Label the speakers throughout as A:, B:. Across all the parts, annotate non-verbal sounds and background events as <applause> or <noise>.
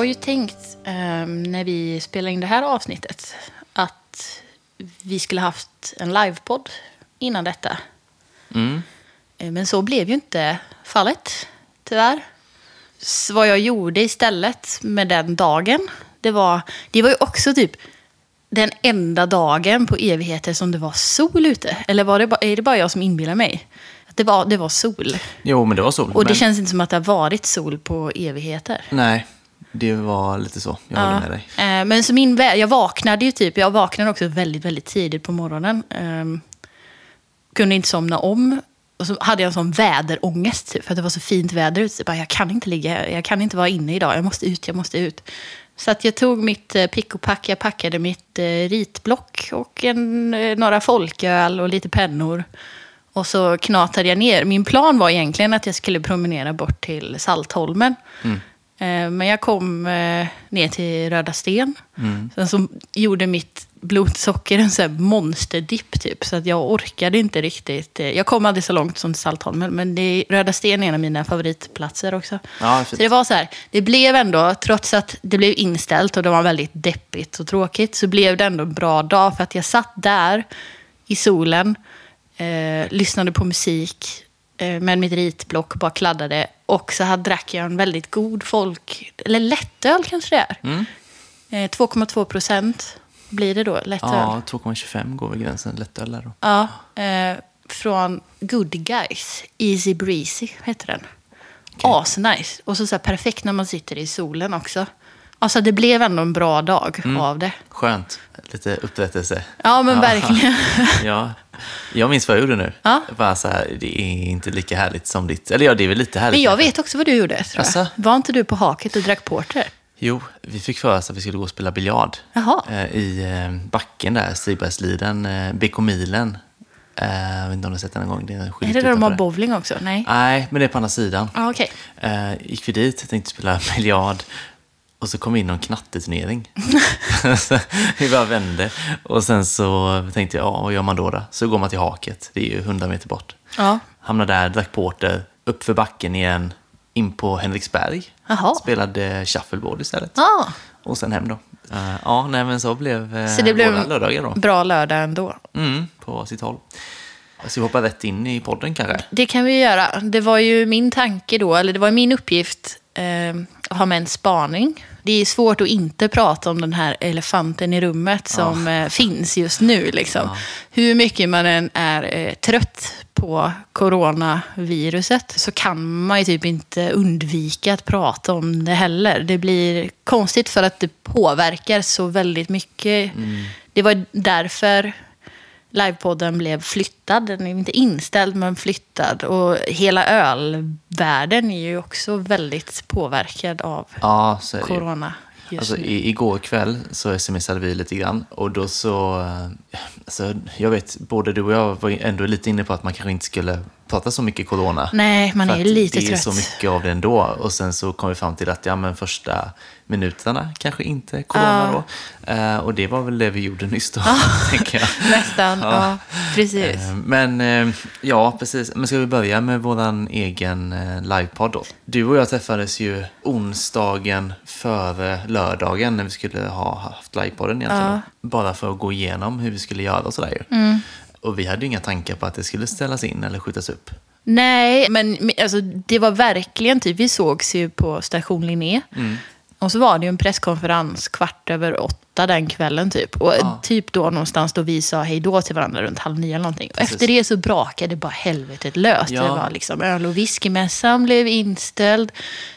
A: var ju tänkt ehm, när vi spelade in det här avsnittet att vi skulle haft en livepodd innan detta.
B: Mm.
A: Eh, Men så blev ju inte fallet, tyvärr. Så vad jag gjorde istället med den dagen, det var, det var ju också typ den enda dagen på evigheter som det var sol ute. Eller var det bara, är det bara jag som inbillar mig? Att det var, det var sol.
B: Jo, men det var sol.
A: Och det
B: men...
A: känns inte som att det har varit sol på evigheter.
B: Nej, det var lite så. Jag håller med dig.
A: Eh, Men så min jag vaknade ju typ, jag vaknade också väldigt, väldigt tidigt på morgonen. Ehm, kunde inte somna om. Och så hade jag en sån väderångest, typ, för att det var så fint väder ute. Bara, Jag kan inte ligga, jag kan inte vara inne idag, jag måste ut, jag måste ut. Så att jag tog mitt eh, pick och pack, jag packade mitt eh, ritblock och en, några folköl och lite pennor. Och så knatade jag ner. Min plan var egentligen att jag skulle promenera bort till Saltholmen. Eh, Men jag kom eh, ner till Röda Sten. Sen så gjorde mitt blodsocker en sån här monsterdipp typ. Så att jag orkade inte riktigt. eh, Jag kom aldrig så långt som till Saltholmen. Men det Röda Sten är en av mina favoritplatser också.
B: Ja,
A: så det var så här. Det blev ändå, trots att det blev inställt och det var väldigt deppigt och tråkigt. Så blev det ändå en bra dag. För att jag satt där i solen. Eh, lyssnade på musik eh, med mitt ritblock och bara kladdade. Och så hade, drack jag en väldigt god folk... Eller lättöl kanske det är.
B: Mm.
A: Eh, 2,2 procent blir det då, lättöl.
B: Ja, 2,25 går väl gränsen. Lättöl där då.
A: Ja, eh, från Good Guys. Easy Breezy heter den. Asnice. Och så, så här perfekt när man sitter i solen också. Alltså det blev ändå en bra dag
B: Mm.
A: av det.
B: Skönt. Lite upprättelse.
A: Ja, men verkligen. <laughs>
B: ja. Jag minns vad jag gjorde nu.
A: Ja.
B: Bara så här, det är inte lika härligt som ditt. Eller ja, det är väl lite härligt.
A: Men jag
B: kanske.
A: vet också vad du gjorde, tror jag.
B: Asså?
A: Var inte du på haket och drack porter?
B: Jo, vi fick för oss att vi skulle gå och spela biljard.
A: Jaha.
B: Eh, I eh, backen där, Stigbergsliden, eh, BK-milen. Eh, jag vet inte om du har sett den en gång. Det är,
A: Är det där de har bowling också? Nej.
B: Nej, men det är på andra sidan.
A: Ja, okej.
B: Eh, gick vi dit, tänkte spela <laughs> biljard. Och så kom vi in någon knatteturnering. <laughs> Vi bara vände. Och sen så tänkte jag, ja, vad gör man då? då? Så går man till haket, det är ju 100 meter bort.
A: Ja.
B: Hamnade där, drack porter, upp för backen igen, in på Henriksberg.
A: Jaha.
B: Spelade shuffleboard istället.
A: Ja.
B: Och sen hem då. Eh, ja, nej men så blev uh,
A: Så det blev
B: våra lördagar då.
A: bra lördag ändå.
B: Mm, på sitt håll. Ska vi hoppa rätt in i podden kanske?
A: Det kan vi göra. Det var ju min tanke då, eller det var min uppgift eh, att ha med en spaning. Det är svårt att inte prata om den här elefanten i rummet som eh, finns just nu. Liksom. Hur mycket man än är eh, trött på coronaviruset så kan man ju typ inte undvika att prata om det heller. Det blir konstigt för att det påverkar så väldigt mycket. Det var därför livepodden blev flyttad. Den är inte inställd, men flyttad. Och hela ölvärlden är ju också väldigt påverkad av
B: Ja, så är det
A: corona
B: Alltså, i, igår kväll så smsade vi lite grann och då så... eh, Alltså, jag vet, både du och jag var ändå lite inne på att man kanske inte skulle prata så mycket corona.
A: Nej, man är ju lite
B: det är
A: trött.
B: så mycket av det ändå. Och sen så kom vi fram till att ja, men första minuterna kanske inte corona då. Eh, och det var väl det vi gjorde nyss då, <laughs> tänker jag. <laughs>
A: Nästan, ja. precis.
B: Eh, Men eh, ja, precis. Men ska vi börja med våran egen livepodd då? Du och jag träffades ju onsdagen före lördagen när vi skulle ha haft livepodden egentligen. Bara för att gå igenom hur vi skulle göra och sådär ju.
A: Mm.
B: Och vi hade ju inga tankar på att det skulle ställas in eller skjutas upp.
A: Nej, men alltså, det var verkligen typ, vi sågs ju på station Linné.
B: Mm.
A: Och så var det ju en presskonferens kvart över åtta den kvällen typ. Och
B: Ja.
A: typ då någonstans då vi sa hej då till varandra runt halv nio eller någonting. Och efter det så brakade bara helvetet löst.
B: Ja.
A: Det var liksom öl och whiskymässan blev inställd.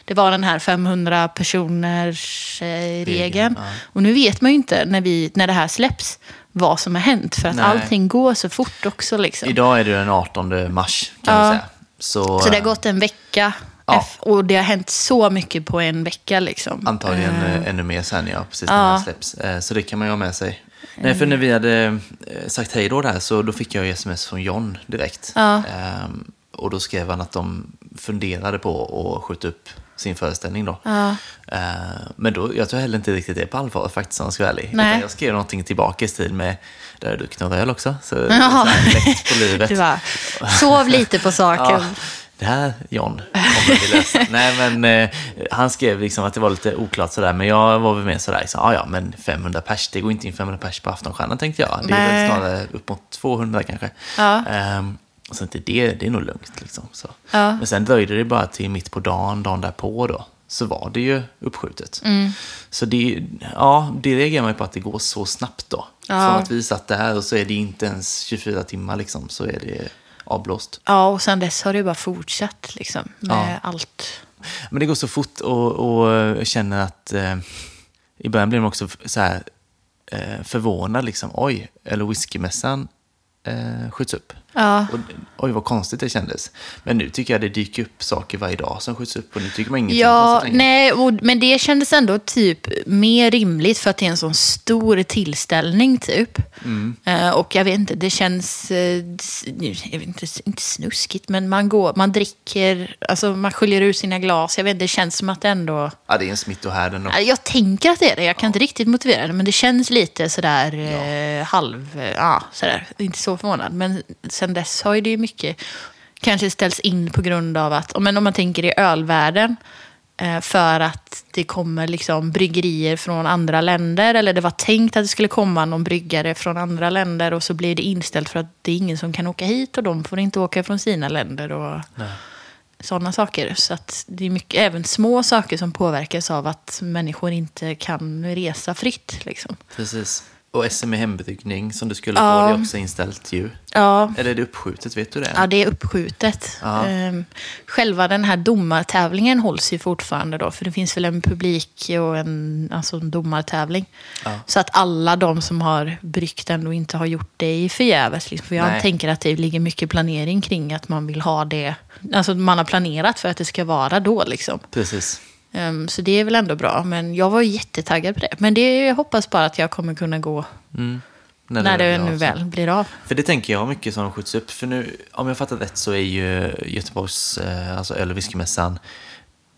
A: Det var den här 500 personers eh, regeln.
B: Regeln, ja.
A: Och nu vet man ju inte när, vi, när det här släpps vad som har hänt. För att
B: Nej.
A: allting går så fort också liksom.
B: Idag är det den 18 mars kan
A: Ja.
B: vi säga. Så,
A: Så det har gått en vecka.
B: Ja.
A: Och det har hänt så mycket på en vecka liksom.
B: Antagligen
A: eh,
B: ännu mer sen, ja. Precis
A: Ja.
B: när det här släpps. Eh, Så det kan man ju ha med sig. Nej, för när vi hade sagt hej då där så då fick jag sms från John direkt.
A: Ja.
B: Ehm, och då skrev han att de funderade på att skjuta upp sin föreställning då.
A: Ja.
B: Eh, men då, jag tror heller inte riktigt det på allvar faktiskt om jag ska vara ärlig.
A: Nej.
B: Utan jag skrev någonting tillbaka i stil med, där har du druckit några öl också. Så,
A: Jaha.
B: så på livet.
A: Du bara, sov lite på saken.
B: Ja, det här John kommer vi lösa. <laughs> Nej, men eh, han skrev liksom att det var lite oklart sådär, men jag var väl med sådär, liksom, ah, ja men 500 pers, det går inte in 500 pers på Aftonstjärnan tänkte jag. Det är
A: Nej.
B: väl snarare upp mot 200 kanske.
A: Ja.
B: Ehm, så inte det, det är nog lugnt liksom. Så.
A: Ja.
B: Men sen dröjde det bara till mitt på dagen, dagen därpå då, så var det ju uppskjutet.
A: Mm.
B: Så det, ja, det reagerar man ju på att det går så snabbt då.
A: Ja.
B: Från att vi satt där och så är det inte ens 24 timmar liksom, så är det avblåst.
A: Ja, och sen dess har det bara fortsatt liksom, med
B: Ja.
A: allt.
B: Men det går så fort och, och jag känner att eh, i början blev man också så här eh, förvånad liksom. Oj, eller whiskymässan eh, skjuts upp.
A: Ja.
B: Och, oj, vad konstigt det kändes. Men nu tycker jag det dyker upp saker varje dag som skjuts upp och nu tycker man ingenting
A: Ja,
B: konstigt längre.
A: nej, och, men det kändes ändå typ mer rimligt för att det är en sån stor tillställning typ.
B: Mm.
A: Eh, och jag vet inte, det känns, jag vet inte, inte snuskigt, men man går, man dricker, alltså man sköljer ur sina glas. Jag vet inte, det känns som att det ändå...
B: Ja, det är en smittohärd ändå.
A: Ja, Jag tänker att det är det, jag kan inte riktigt motivera det, men det känns lite sådär eh, halv, ja, sådär, inte så förvånad. Men sen dess har ju det mycket kanske ställts in på grund av att, men om man tänker i ölvärlden, eh, för att det kommer liksom bryggerier från andra länder, eller det var tänkt att det skulle komma någon bryggare från andra länder och så blir det inställt för att det är ingen som kan åka hit och de får inte åka från sina länder. Och, sådana saker. Så det är mycket, även små saker som påverkas av att människor inte kan resa fritt. Liksom.
B: Precis. Och SM i hembryggning som du skulle
A: Ja.
B: på, det är också inställt ju.
A: Ja,
B: Eller är det uppskjutet, vet du det?
A: ja, det är uppskjutet.
B: Ja.
A: Ehm, Själva den här domartävlingen hålls ju fortfarande då, för det finns väl en publik och en, alltså en domartävling.
B: Ja.
A: Så att alla de som har bryggt ändå inte har gjort det i förgäves. Liksom. För jag
B: Nej.
A: tänker att det ligger mycket planering kring att man vill ha det. Alltså man har planerat för att det ska vara då liksom.
B: Precis.
A: Ehm, så det är väl ändå bra. Men jag var jättetaggad på det. Men det, jag hoppas bara att jag kommer kunna gå
B: Mm.
A: när, det
B: blir
A: nu
B: av.
A: väl blir av.
B: För det tänker jag mycket som skjuts upp. För nu, om jag fattar rätt så är ju Göteborgs eh, alltså öl och whiskymässan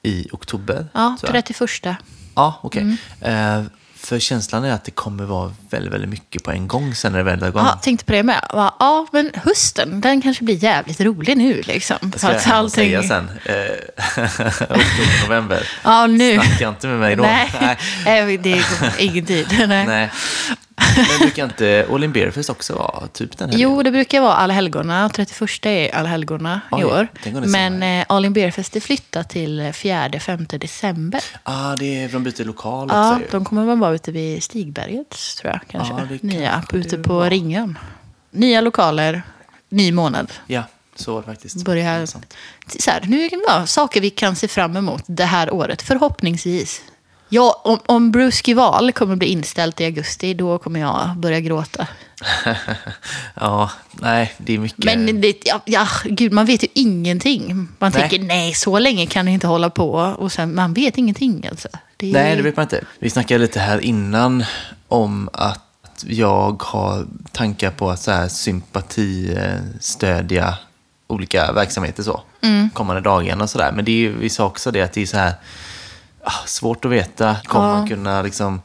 B: i oktober.
A: Ja,
B: tror jag.
A: 31.
B: Ja, okej.
A: Mm.
B: Eh, för känslan är att det kommer vara väldigt, väldigt mycket på en gång sen när det väl drar igång.
A: Ja, tänkte på det med. Ja, men hösten, den kanske blir jävligt rolig nu liksom.
B: Det ska jag
A: allting-
B: säga sen. Eh, <laughs> Oktober, november.
A: Ja, nu.
B: Snacka inte med mig då.
A: Nej.
B: Nej,
A: det är ingen tid. <laughs> Nej.
B: Nej. Men brukar inte All In Beerfest också vara typ den här?
A: Jo, det brukar vara Allhelgona. 31 är Allhelgona i år. Men eh, All In Beerfest är flyttat till 4-5 december.
B: ah, det är, de byter lokal också
A: Ja,
B: ju.
A: de kommer väl vara ute vid Stigberget, tror jag. Kanske.
B: Det
A: Nya, ute på
B: var.
A: Ringön. Nya lokaler, ny månad.
B: Ja, så var det faktiskt.
A: Börjar, så här, nu kan det vara saker vi kan se fram emot det här året, förhoppningsvis. Ja, om, om Bruce Gival kommer bli inställt i augusti, då kommer jag börja gråta. <laughs>
B: ja, nej, det är mycket.
A: Men det, ja, ja, gud, man vet ju ingenting. Man
B: Nej.
A: tänker, nej, så länge kan det inte hålla på. Och sen, man vet ingenting alltså. Det
B: Nej, det vet man inte. Vi snackade lite här innan om att jag har tankar på att så här sympati eh, stödja olika verksamheter så.
A: Mm.
B: Kommande dagarna och sådär. Men det är, ju- vi sa också det att det är så här svårt att veta. Kommer
A: Ja.
B: man kunna liksom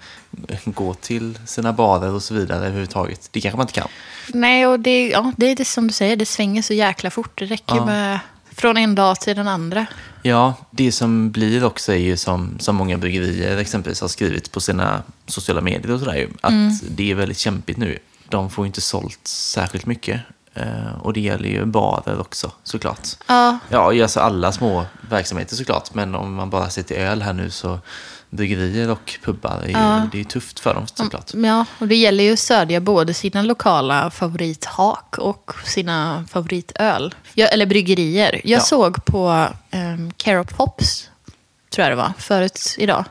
B: gå till sina barer och så vidare överhuvudtaget? Det kanske man inte kan.
A: Nej, och det, ja, det är det som du säger, det svänger så jäkla fort. Det räcker
B: Ja.
A: med från en dag till den andra.
B: Ja, det som blir också är ju som, som många bryggerier exempelvis har skrivit på sina sociala medier och sådär ju, att
A: Mm.
B: det är väldigt kämpigt nu. De får ju inte sålt särskilt mycket. Eh, och det gäller ju barer också såklart.
A: Ja,
B: Ja, alltså alla små verksamheter såklart. Men om man bara ser till öl här nu så bryggerier och pubbar är ju,
A: Ja.
B: det är ju tufft för dem såklart.
A: ja, och det gäller ju att stödja både sina lokala favorithak och sina favoritöl. Jag, eller bryggerier. Jag
B: Ja.
A: såg på um, Care of Hops, tror jag det var, förut idag.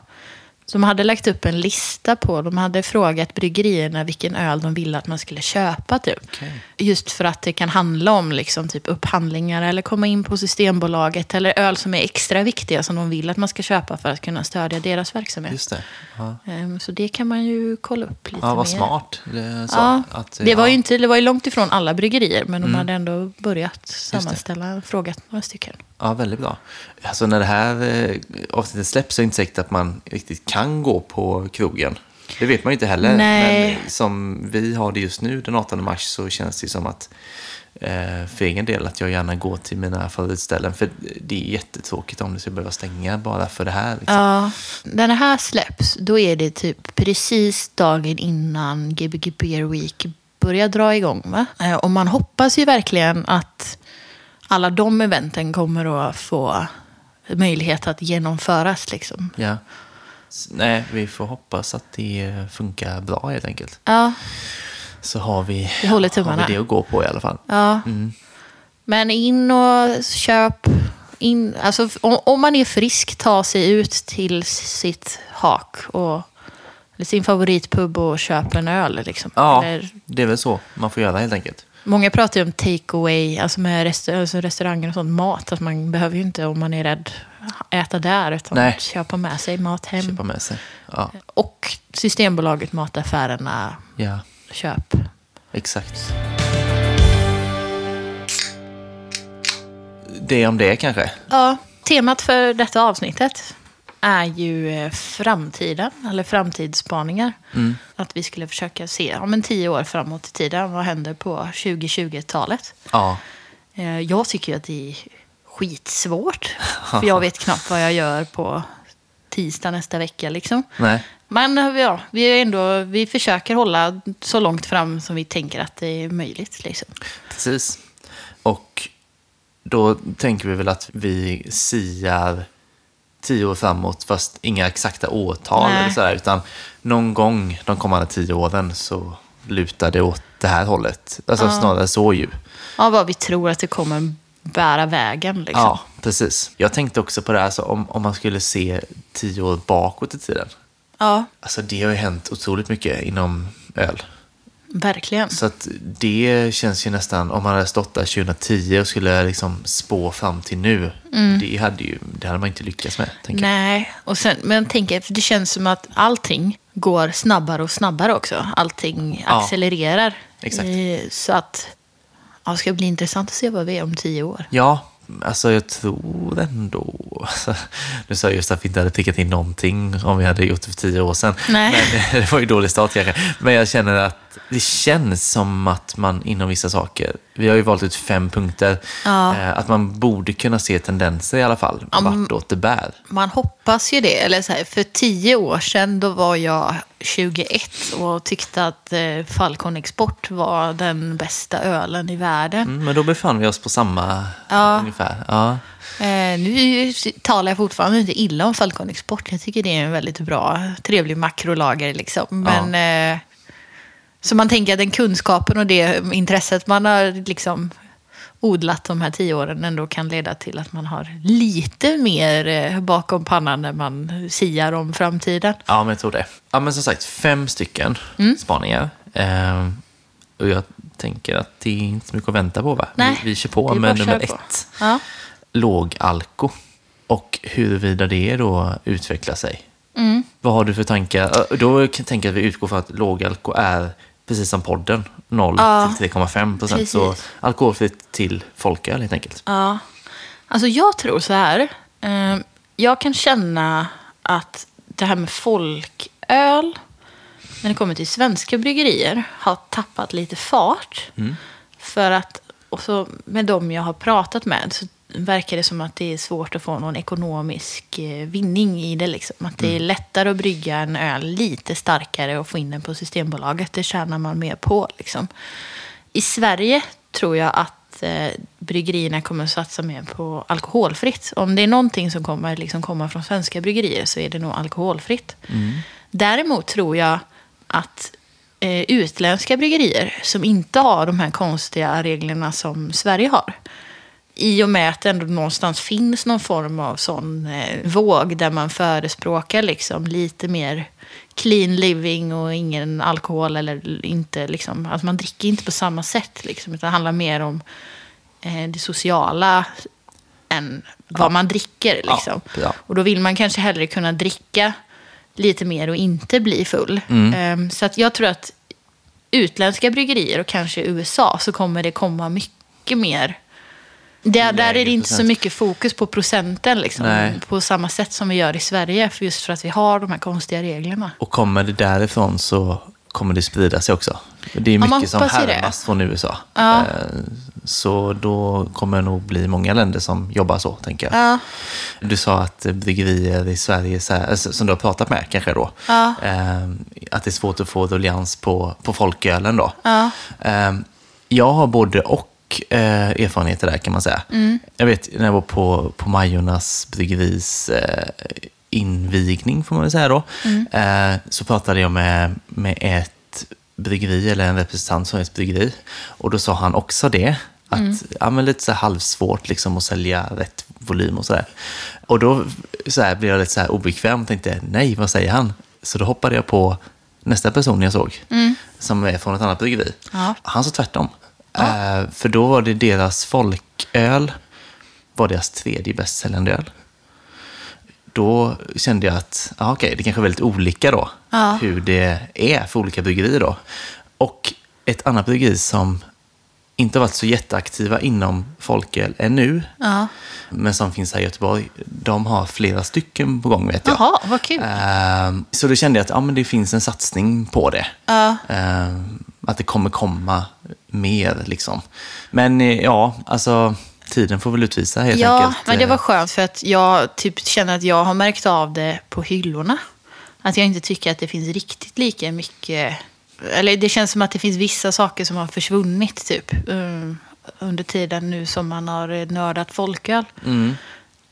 A: De hade lagt upp en lista på, de hade frågat bryggerierna vilken öl de ville att man skulle köpa typ.
B: Okej.
A: Just för att det kan handla om liksom, typ upphandlingar eller komma in på Systembolaget eller öl som är extra viktiga som de vill att man ska köpa för att kunna stödja deras verksamhet.
B: Just det. Ja,
A: Ehm, Så det kan man ju kolla upp lite
B: ja vad
A: mer.
B: smart. Det, så,
A: Ja,
B: att,
A: det, var
B: ja.
A: ju inte, det var ju långt ifrån alla bryggerier, men
B: Mm.
A: de hade ändå börjat sammanställa, frågat några stycken.
B: Ja, väldigt bra. Alltså när det här eh, avsnittet släpps så är det inte säkert att man riktigt kan gå på krogen. Det vet man ju inte heller.
A: Nej.
B: Men som vi har det just nu den 18 mars så känns det som att eh, för egen del att jag gärna går till mina favoritställen. För det är jättetråkigt om det ska behöva stänga bara för det här. Liksom.
A: Ja, när det här släpps, då är det typ precis dagen innan Gbg Beer Week börjar dra igång. Va? Eh, Och man hoppas ju verkligen att alla de eventen kommer att få möjlighet att genomföras. Liksom.
B: Ja. Nej, vi får hoppas att det funkar bra helt enkelt.
A: Ja,
B: Så har vi,
A: Vi håller
B: har vi det att gå på i alla fall.
A: ja. Men in och köp. In, alltså, om, om man är frisk, ta sig ut till sitt hak och eller sin favoritpub och köp en öl. Liksom.
B: Ja,
A: Eller,
B: det är väl så man får göra helt enkelt.
A: Många pratar ju om take away, alltså med resta alltså restauranger och sånt, mat. Att man behöver ju inte, om man är rädd, äta där. Utan
B: Nej.
A: köpa med sig mat hem.
B: Köpa med sig. Ja,
A: Och Systembolaget, mataffärerna,
B: ja
A: köp.
B: exakt. Det om det kanske.
A: Ja, temat för detta avsnittet är ju eh, framtiden, eller framtidsspaningar. Att vi skulle försöka se, om en tio år framåt i tiden, vad händer på 2020-talet?
B: Ja,
A: Eh, Jag tycker ju att det är skitsvårt. <laughs> För jag vet knappt vad jag gör på tisdag nästa vecka. Liksom.
B: nej.
A: Men eh, ja, vi, är ändå, vi försöker hålla så långt fram som vi tänker att det är möjligt. Liksom.
B: Precis. Och då tänker vi väl att vi siar tio år framåt, fast inga exakta årtal
A: Nej.
B: eller sådär, utan någon gång de kommande tio åren så lutar det åt det här hållet. Alltså snarare så ju.
A: Ja, vad vi tror att det kommer bära vägen. Liksom.
B: Ja, precis. Jag tänkte också på det här, så om, om man skulle se tio år bakåt i tiden.
A: ja,
B: Alltså det har ju hänt otroligt mycket inom öl.
A: Verkligen.
B: Så att det känns ju nästan, om man hade stått där 2010 och skulle liksom spå fram till nu, det, hade ju, det hade man inte lyckats med.
A: Mm. Nej, och sen, men tänker, för det känns som att allting går snabbare och snabbare också. Allting
B: Ja,
A: accelererar.
B: exakt.
A: Eh, Så att ja, det ska bli intressant att se vad vi är om tio år.
B: Ja, alltså jag tror ändå... Alltså, <laughs> nu sa jag just att vi inte hade prickat in någonting om vi hade gjort det för tio år sedan.
A: Nej.
B: Men <laughs> det var ju dålig start kanske. Men jag känner att det känns som att man inom vissa saker, vi har ju valt ut fem punkter,
A: Ja.
B: eh, att man borde kunna se tendenser i alla fall, vartåt det bär.
A: Man hoppas ju det. Eller så här, för tio år sedan då var jag 21 och tyckte att eh, Falcon Export var den bästa ölen i världen.
B: Mm, men då befann vi oss på samma
A: Ja.
B: ungefär. Ja.
A: Eh, nu talar jag fortfarande inte illa om Falcon Export. Jag tycker det är en väldigt bra, trevlig makrolager. Liksom. Men, eh, så man tänker att den kunskapen och det intresset man har liksom odlat de här tio åren ändå kan leda till att man har lite mer eh, bakom pannan när man siar om framtiden.
B: Ja, men jag tror det. Ja, men som sagt, fem stycken
A: Mm.
B: spaningar. Ehm, och jag tänker att det är inte så mycket att vänta på, va?
A: Nej,
B: vi, vi kör på med nummer
A: på.
B: ett.
A: Ja.
B: Låg alko. Och huruvida det då utvecklar sig.
A: Mm.
B: Vad har du för tankar? Då kan jag att vi utgår från att låg alko är, precis som podden, 0
A: Ja,
B: till 3,5 procent. Så alkoholfritt till folköl helt enkelt.
A: Ja, alltså jag tror så här. Eh, jag kan känna att det här med folköl, när det kommer till svenska bryggerier, har tappat lite fart. För att, och så med de jag har pratat med, så verkar det som att det är svårt att få någon ekonomisk eh, vinning i det. Liksom. Att det är lättare att brygga en öl lite starkare och få in den på Systembolaget. Det tjänar man mer på. Liksom. I Sverige tror jag att eh, bryggerierna kommer att satsa mer på alkoholfritt. Om det är någonting som kommer liksom komma från svenska bryggerier så är det nog alkoholfritt. Däremot tror jag att eh, utländska bryggerier som inte har de här konstiga reglerna som Sverige har. I och med att det ändå någonstans finns någon form av sån eh, våg där man förespråkar liksom lite mer clean living och ingen alkohol eller inte liksom, att man dricker inte på samma sätt liksom, utan det handlar mer om eh, det sociala än vad man dricker liksom.
B: Ja, ja.
A: Och då vill man kanske hellre kunna dricka lite mer och inte bli full.
B: Mm.
A: Ehm, så att jag tror att utländska bryggerier och kanske USA så kommer det komma mycket mer Där, där är det inte så mycket fokus på procenten liksom,
B: Nej.
A: på samma sätt som vi gör i Sverige. För just för att vi har de här konstiga reglerna.
B: Och kommer det därifrån så kommer det sprida sig också. Det är mycket som härmas från USA.
A: Ja.
B: Eh, Så då kommer det nog bli många länder som jobbar så, tänker jag.
A: Ja.
B: Du sa att bryggerier i Sverige, alltså, som du har pratat med kanske då,
A: Ja.
B: eh, att det är svårt att få ruljans på, på folkölen då. Eh, jag har både och eh, erfarenheter där kan man säga.
A: Mm.
B: Jag vet när jag var på, på Majornas bryggeris eh, invigning, får man väl säga då,
A: Mm.
B: eh, så pratade jag med, med ett bryggeri, eller en representant från ett bryggeri. Och då sa han också det, att
A: Mm.
B: ja, men lite så halvsvårt liksom att sälja rätt volym och sådär. Och då så här, blev jag lite så här obekväm och tänkte, nej, vad säger han? Så då hoppade jag på nästa person jag såg, som är från ett annat bryggeri.
A: Ja.
B: Han sa tvärtom. Eh, för då var det deras folköl, var deras tredje bäst säljande öl. Då kände jag att, ja, okej, det kanske är väldigt olika då,
A: Ja.
B: hur det är för olika bryggerier då. Och ett annat bryggeri som inte har varit så jätteaktiva inom folköl ännu,
A: Ja.
B: men som finns här i Göteborg, de har flera stycken på gång vet jag.
A: Jaha, vad kul.
B: Ehm, Så då kände jag att ja, men det finns en satsning på det.
A: Ja.
B: Ehm, Att det kommer komma mer liksom. Men eh, ja, alltså tiden får väl utvisa helt
A: Ja,
B: enkelt.
A: men det var skönt för att jag typ känner att jag har märkt av det på hyllorna. Att jag inte tycker att det finns riktigt lika mycket... Eller det känns som att det finns vissa saker som har försvunnit typ. eh, Under tiden nu som man har nördat folköl.
B: Mm.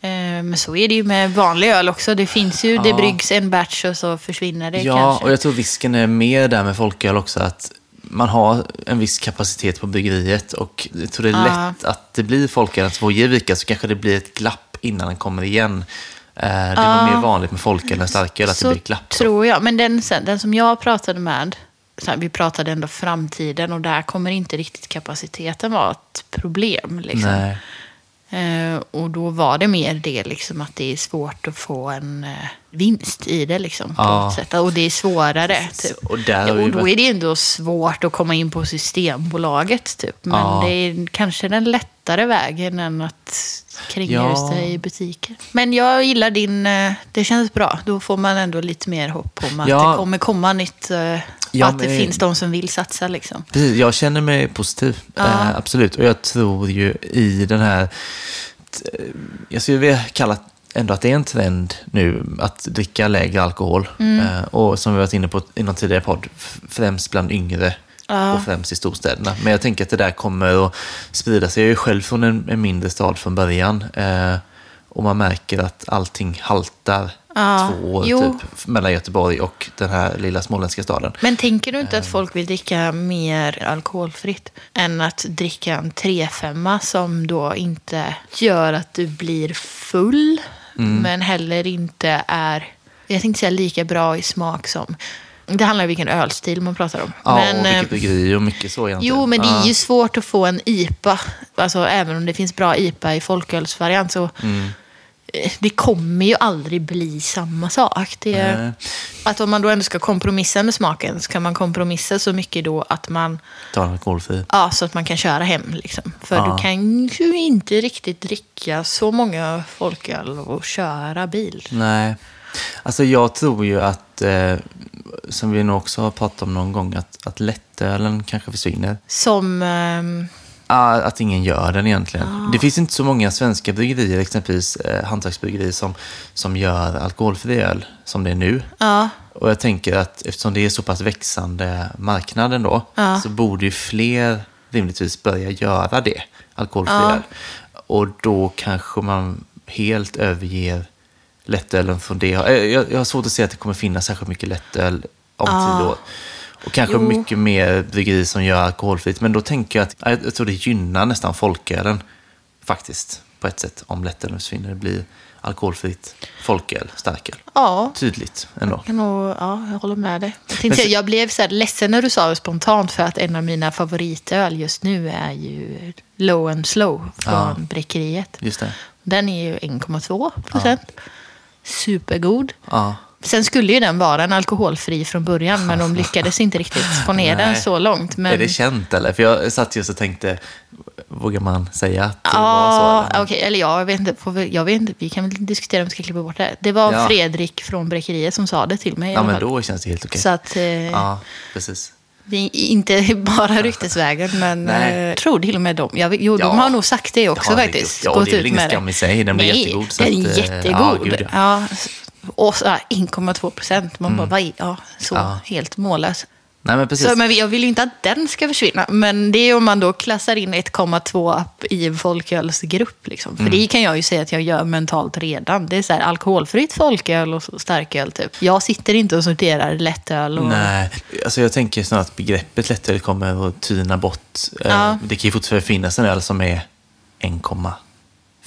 A: Eh, Men så är det ju med vanlig öl också. Det finns ju, det
B: Ja.
A: bryggs en batch och så försvinner det
B: Ja,
A: kanske.
B: och jag tror risken är mer där med folköl också att man har en viss kapacitet på bryggeriet och jag tror det är
A: Ja.
B: lätt att det blir folköl att två ger vika så kanske det blir ett glapp innan den kommer igen. Eh, Det är nog mer vanligt med folköl än starköl att
A: så
B: det blir glapp. då.
A: tror jag. Men den, den som jag pratade med, så här, vi pratade ändå framtiden och där kommer inte riktigt kapaciteten vara ett problem. Liksom.
B: Nej.
A: Eh, och då var det mer det liksom, att det är svårt att få en eh, vinst i det. Liksom, på
B: Ja.
A: något sätt. Och det är svårare. Typ.
B: Och vi
A: och då är det ändå svårt att komma in på Systembolaget. Typ. Men
B: Ja.
A: det är kanske den lättare vägen än att kränga
B: Ja.
A: sig i butiker. Men jag gillar din... eh, Det känns bra. Då får man ändå lite mer hopp om att
B: Ja.
A: det kommer komma nytt.
B: Ja,
A: att det
B: men-
A: finns de som vill satsa. Liksom.
B: Precis, jag känner mig positiv. Eh, absolut. Och jag tror ju i den här... Jag skulle vilja kalla ändå att det är en trend nu att dricka lägre alkohol. Eh, och som vi varit inne på i någon tidigare podd, främst bland yngre och främst i storstäderna. Men jag tänker att det där kommer att sprida sig. Jag är ju själv från en, en mindre stad från början. Eh, och man märker att allting haltar
A: Ja,
B: två år
A: jo.
B: typ, mellan Göteborg och den här lilla småländska staden.
A: Men tänker du inte att folk vill dricka mer alkoholfritt än att dricka en 3-5 som då inte gör att du blir full,
B: Mm.
A: men heller inte är, jag tänkte säga lika bra i smak som, det handlar om vilken ölstil man pratar om.
B: Ja,
A: men,
B: och vilket bryggeri och mycket så egentligen.
A: Jo, men det är ju svårt att få en IPA. Alltså, även om det finns bra IPA i folkölsvariant så
B: Mm.
A: Eh, det kommer ju aldrig bli samma sak. Det,
B: Nej.
A: att om man då ändå ska kompromissa med smaken så kan man kompromissa så mycket då att man,
B: Ta en alkoholfri.
A: ja, så att man kan köra hem. Liksom. För
B: Ja.
A: du kan ju inte riktigt dricka så många folköl och köra bil.
B: Nej. Alltså jag tror ju att, eh, som vi nog också har pratat om någon gång, att, att lättölen kanske försvinner.
A: Som,
B: Ah, att ingen gör den egentligen. Det finns inte så många svenska bryggerier, exempelvis eh, hantverksbryggerier, som, som gör alkoholfri öl som det är nu.
A: ja,
B: Och jag tänker att eftersom det är så pass växande marknaden då,
A: Ja.
B: så borde ju fler rimligtvis börja göra det, alkoholfri öl. Och då kanske man helt överger lättölen från det. Eh, Jag, jag har svårt att se att det kommer finnas särskilt mycket lättöl om tio år. Och kanske
A: Jo.
B: mycket mer bryggerier som gör alkoholfritt. Men då tänker jag att jag, tror det gynnar nästan folkölen faktiskt på ett sätt om lättölen försvinner. Det blir alkoholfritt folköl, starköl.
A: ja.
B: Tydligt ändå.
A: Jag, nog, ja, jag håller med dig. Jag, tänkte
B: Men
A: jag blev så här ledsen när du sa det spontant för att en av mina favoritöl just nu är ju Low and Slow från
B: Ja.
A: Bräckeriet.
B: Just det.
A: Den är ju 1,2 procent. Supergod.
B: Ja.
A: Sen skulle ju den vara en alkoholfri från början, men de lyckades inte riktigt få ner den så långt. Men...
B: Är det känt eller? För jag satt just och tänkte, vågar man säga att det var så? Eller?
A: okej. Eller ja, jag vet, inte, jag vet inte. Vi kan väl diskutera om vi ska klippa bort det. Det var
B: Ja.
A: Fredrik från Bräckeriet som sa det till mig.
B: Ja, men då känns det helt okej.
A: Så att eh,
B: Ja, precis.
A: det är inte <laughs> bara ryktesvägen, men eh, tror till och med dem. Jag, jo,
B: Ja.
A: de har nog sagt det också
B: Ja,
A: faktiskt.
B: Ja, det är väl ingen skam i sig. Den blir
A: Nej,
B: jättegod, så
A: den är
B: eh,
A: jättegod.
B: ja, gud, ja.
A: Och så här 1,2 procent. Man bara, vad ja, så
B: Ja.
A: helt mållös.
B: Nej, men precis.
A: Så, men jag vill ju inte att den ska försvinna. Men det är om man då klassar in 1,2 i en folkölsgrupp. Liksom. För
B: Mm.
A: det kan jag ju säga att jag gör mentalt redan. Det är så här, alkoholfritt folköl och starköl. Typ. Jag sitter inte och sorterar lättöl. Och...
B: Nej, alltså jag tänker snarare att begreppet lättöl kommer att tyna bort. Eh,
A: Ja.
B: Det kan ju fortfarande finnas en öl som är 1,5,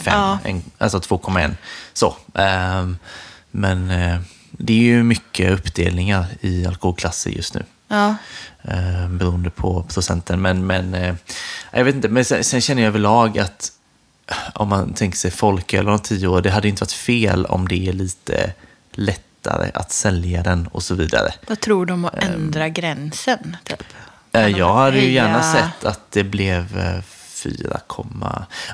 A: Ja.
B: alltså 2,1. Så. ehm, men eh, det är ju mycket uppdelningar i alkoholklasser just nu.
A: Ja.
B: eh, beroende på procenten. Men, men eh, jag vet inte, men sen, sen känner jag överlag att om man tänker sig folköl om tio år, det hade inte varit fel om det är lite lättare att sälja den och så vidare.
A: Vad tror du om att ändra gränsen? Typ? Kan
B: Jag hade ju gärna sett att det blev eh, 4,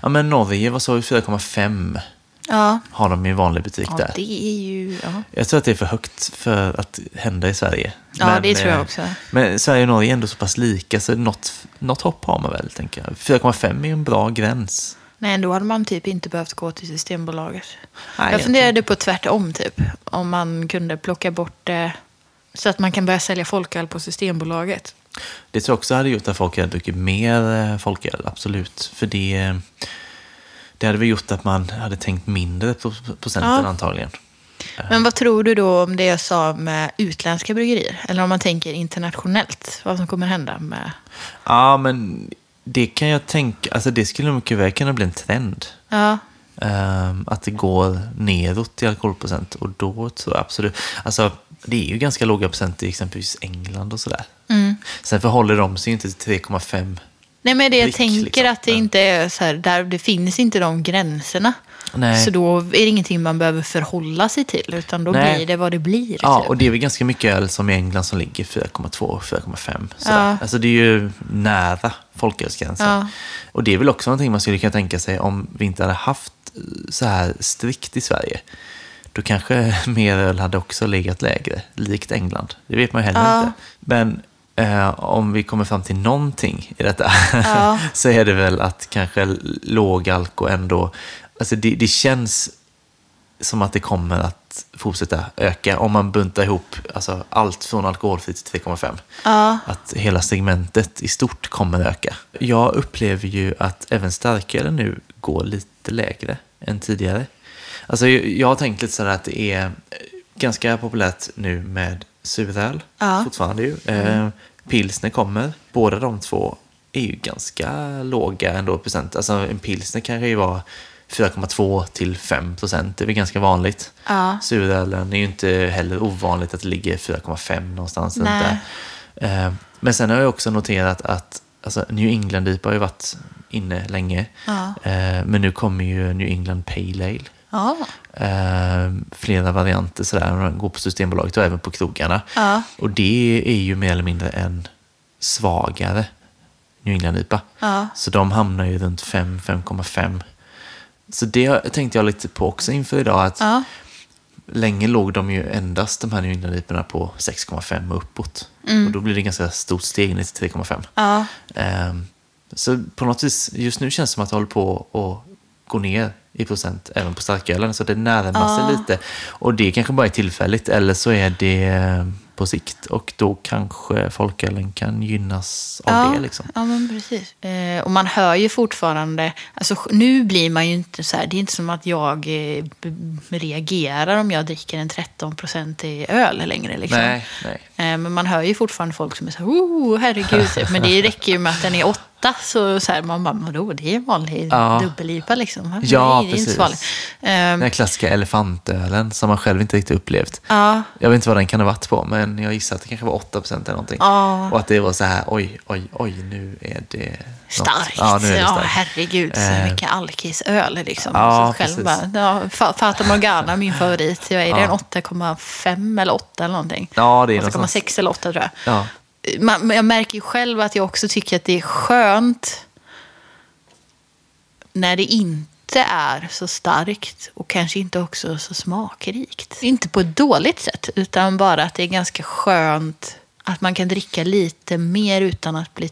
B: ja men Norge, vad sa vi, 4,5
A: Ja,
B: har de i vanlig butik
A: ja
B: där.
A: det är ju... Ja,
B: Jag tror att det är för högt för att hända i Sverige.
A: ja det tror jag
B: eh,
A: också.
B: Men Sverige och Norge är ändå så pass lika, så något, något hopp har man väl, tänker jag. 4,5 är ju en bra gräns.
A: Nej, då hade man typ inte behövt gå till Systembolaget.
B: Nej,
A: jag funderade på tvärtom, typ. Om man kunde plocka bort det så att man kan börja sälja folköl på Systembolaget.
B: Det tror jag också hade gjort att folk hade druckit mer eh, folköl, absolut. För det, det hade väl gjort att man hade tänkt mindre på procenten
A: Ja.
B: antagligen.
A: Men vad tror du då om det jag sa med utländska bryggerier? Eller om man tänker internationellt, vad som kommer hända med...
B: Ja, men det kan jag tänka, alltså det skulle mycket väl kunna bli en trend.
A: Ja,
B: Ehm, att det går neråt i alkoholprocent och då tror jag absolut, alltså det är ju ganska låga procent i exempelvis England och sådär.
A: Mm.
B: Sen förhåller de sig inte till 3,5.
A: Nej, men det jag
B: Prick,
A: tänker
B: liksom.
A: att det inte är så här, där det finns inte de gränserna.
B: Nej.
A: Så då är det ingenting man behöver förhålla sig till, utan då
B: Nej.
A: blir det vad det blir.
B: Ja,
A: typ.
B: och det är väl ganska mycket öl som i England som ligger 4,2, 4,5. sådär.
A: Ja.
B: Alltså det är ju nära folkölsgränsen.
A: Ja.
B: Och det är väl också någonting man skulle kunna tänka sig om vi inte hade haft så här strikt i Sverige. Då kanske <laughs> mer öl hade också legat lägre, likt England. Det vet man ju heller
A: Ja.
B: inte. Men eh, om vi kommer fram till någonting i detta
A: Ja. <laughs>
B: så är det väl att kanske låg alko ändå, alltså det, det känns som att det kommer att fortsätta öka om man buntar ihop alltså, allt från alkoholfritt till 3,5.
A: Ja.
B: Att hela segmentet i stort kommer öka. Jag upplever ju att även starkölen nu går lite lägre än tidigare. Alltså, jag har tänkt lite sådär att det är ganska populärt nu med suröl,
A: Ja.
B: fortfarande ju. Eh, pilsner kommer. Båda de två är ju ganska låga ändå procent. Alltså en pilsner kan ju vara 4,2 till 5 procent. Det är väl ganska vanligt.
A: Ja.
B: Surölen är ju inte heller ovanligt att det ligger 4,5 någonstans. där. Eh, Men sen har jag också noterat att alltså, New England IPA har ju varit inne länge.
A: Ja.
B: Eh, Men nu kommer ju New England Pale Ale.
A: Ja.
B: Eh, flera varianter sådär. Går på Systembolaget och även på krogarna.
A: Ja.
B: Och det är ju mer eller mindre en svagare New England IPA.
A: Ja.
B: Så de hamnar ju runt 5, 5,5. Så det tänkte jag lite på också inför idag. Att. Länge låg de ju endast de här New England IPorna på 6,5 och uppåt. Och då blir det ganska stort steg ner till 3,5.
A: Ja.
B: Ehm, så på något vis, just nu känns det som att det håller på att gå ner i procent även på starkölen. Så det närmar sig
A: Ja.
B: lite. Och det kanske bara är tillfälligt eller så är det eh, på sikt. Och då kanske folkölen kan gynnas av
A: ja.
B: det. Liksom.
A: Ja, men precis. Eh, och man hör ju fortfarande... Alltså, nu blir man ju inte så här... Det är inte som att jag eh, reagerar om jag dricker en 13-procentig öl längre. Liksom.
B: Nej, nej.
A: Eh, men man hör ju fortfarande folk som är så här... Oh, herregud. <laughs> Men det räcker ju med att den är åtta. Så, så här, man bara, vadå? Det är en vanlig
B: Ja.
A: dubbel-IPA liksom.
B: Ja,
A: Nej, det är inte
B: precis.
A: Eh,
B: Den här klassiska elefantölen som man själv inte riktigt upplevt.
A: ja.
B: Jag vet inte vad den kan ha varit på, men jag gissar att det kanske var 8% eller någonting.
A: Ja.
B: Och att det var så här, oj, oj, oj, nu är det.
A: Starkt.
B: Ja, nu är det
A: Ja,
B: starkt.
A: herregud. Så
B: Eh.
A: mycket alkisöl liksom.
B: Ja,
A: så själv
B: precis.
A: bara, ja, Fa- Fata Morgana, min favorit. Jag är det
B: Ja.
A: en 8,5 eller 8 eller någonting?
B: Ja, det är någonstans.
A: 8,6 eller 8 tror jag.
B: Ja.
A: Man, men jag märker ju själv att jag också tycker att det är skönt när det inte är så starkt och kanske inte också så smakrikt. Inte på ett dåligt sätt, utan bara att det är ganska skönt att man kan dricka lite mer utan att bli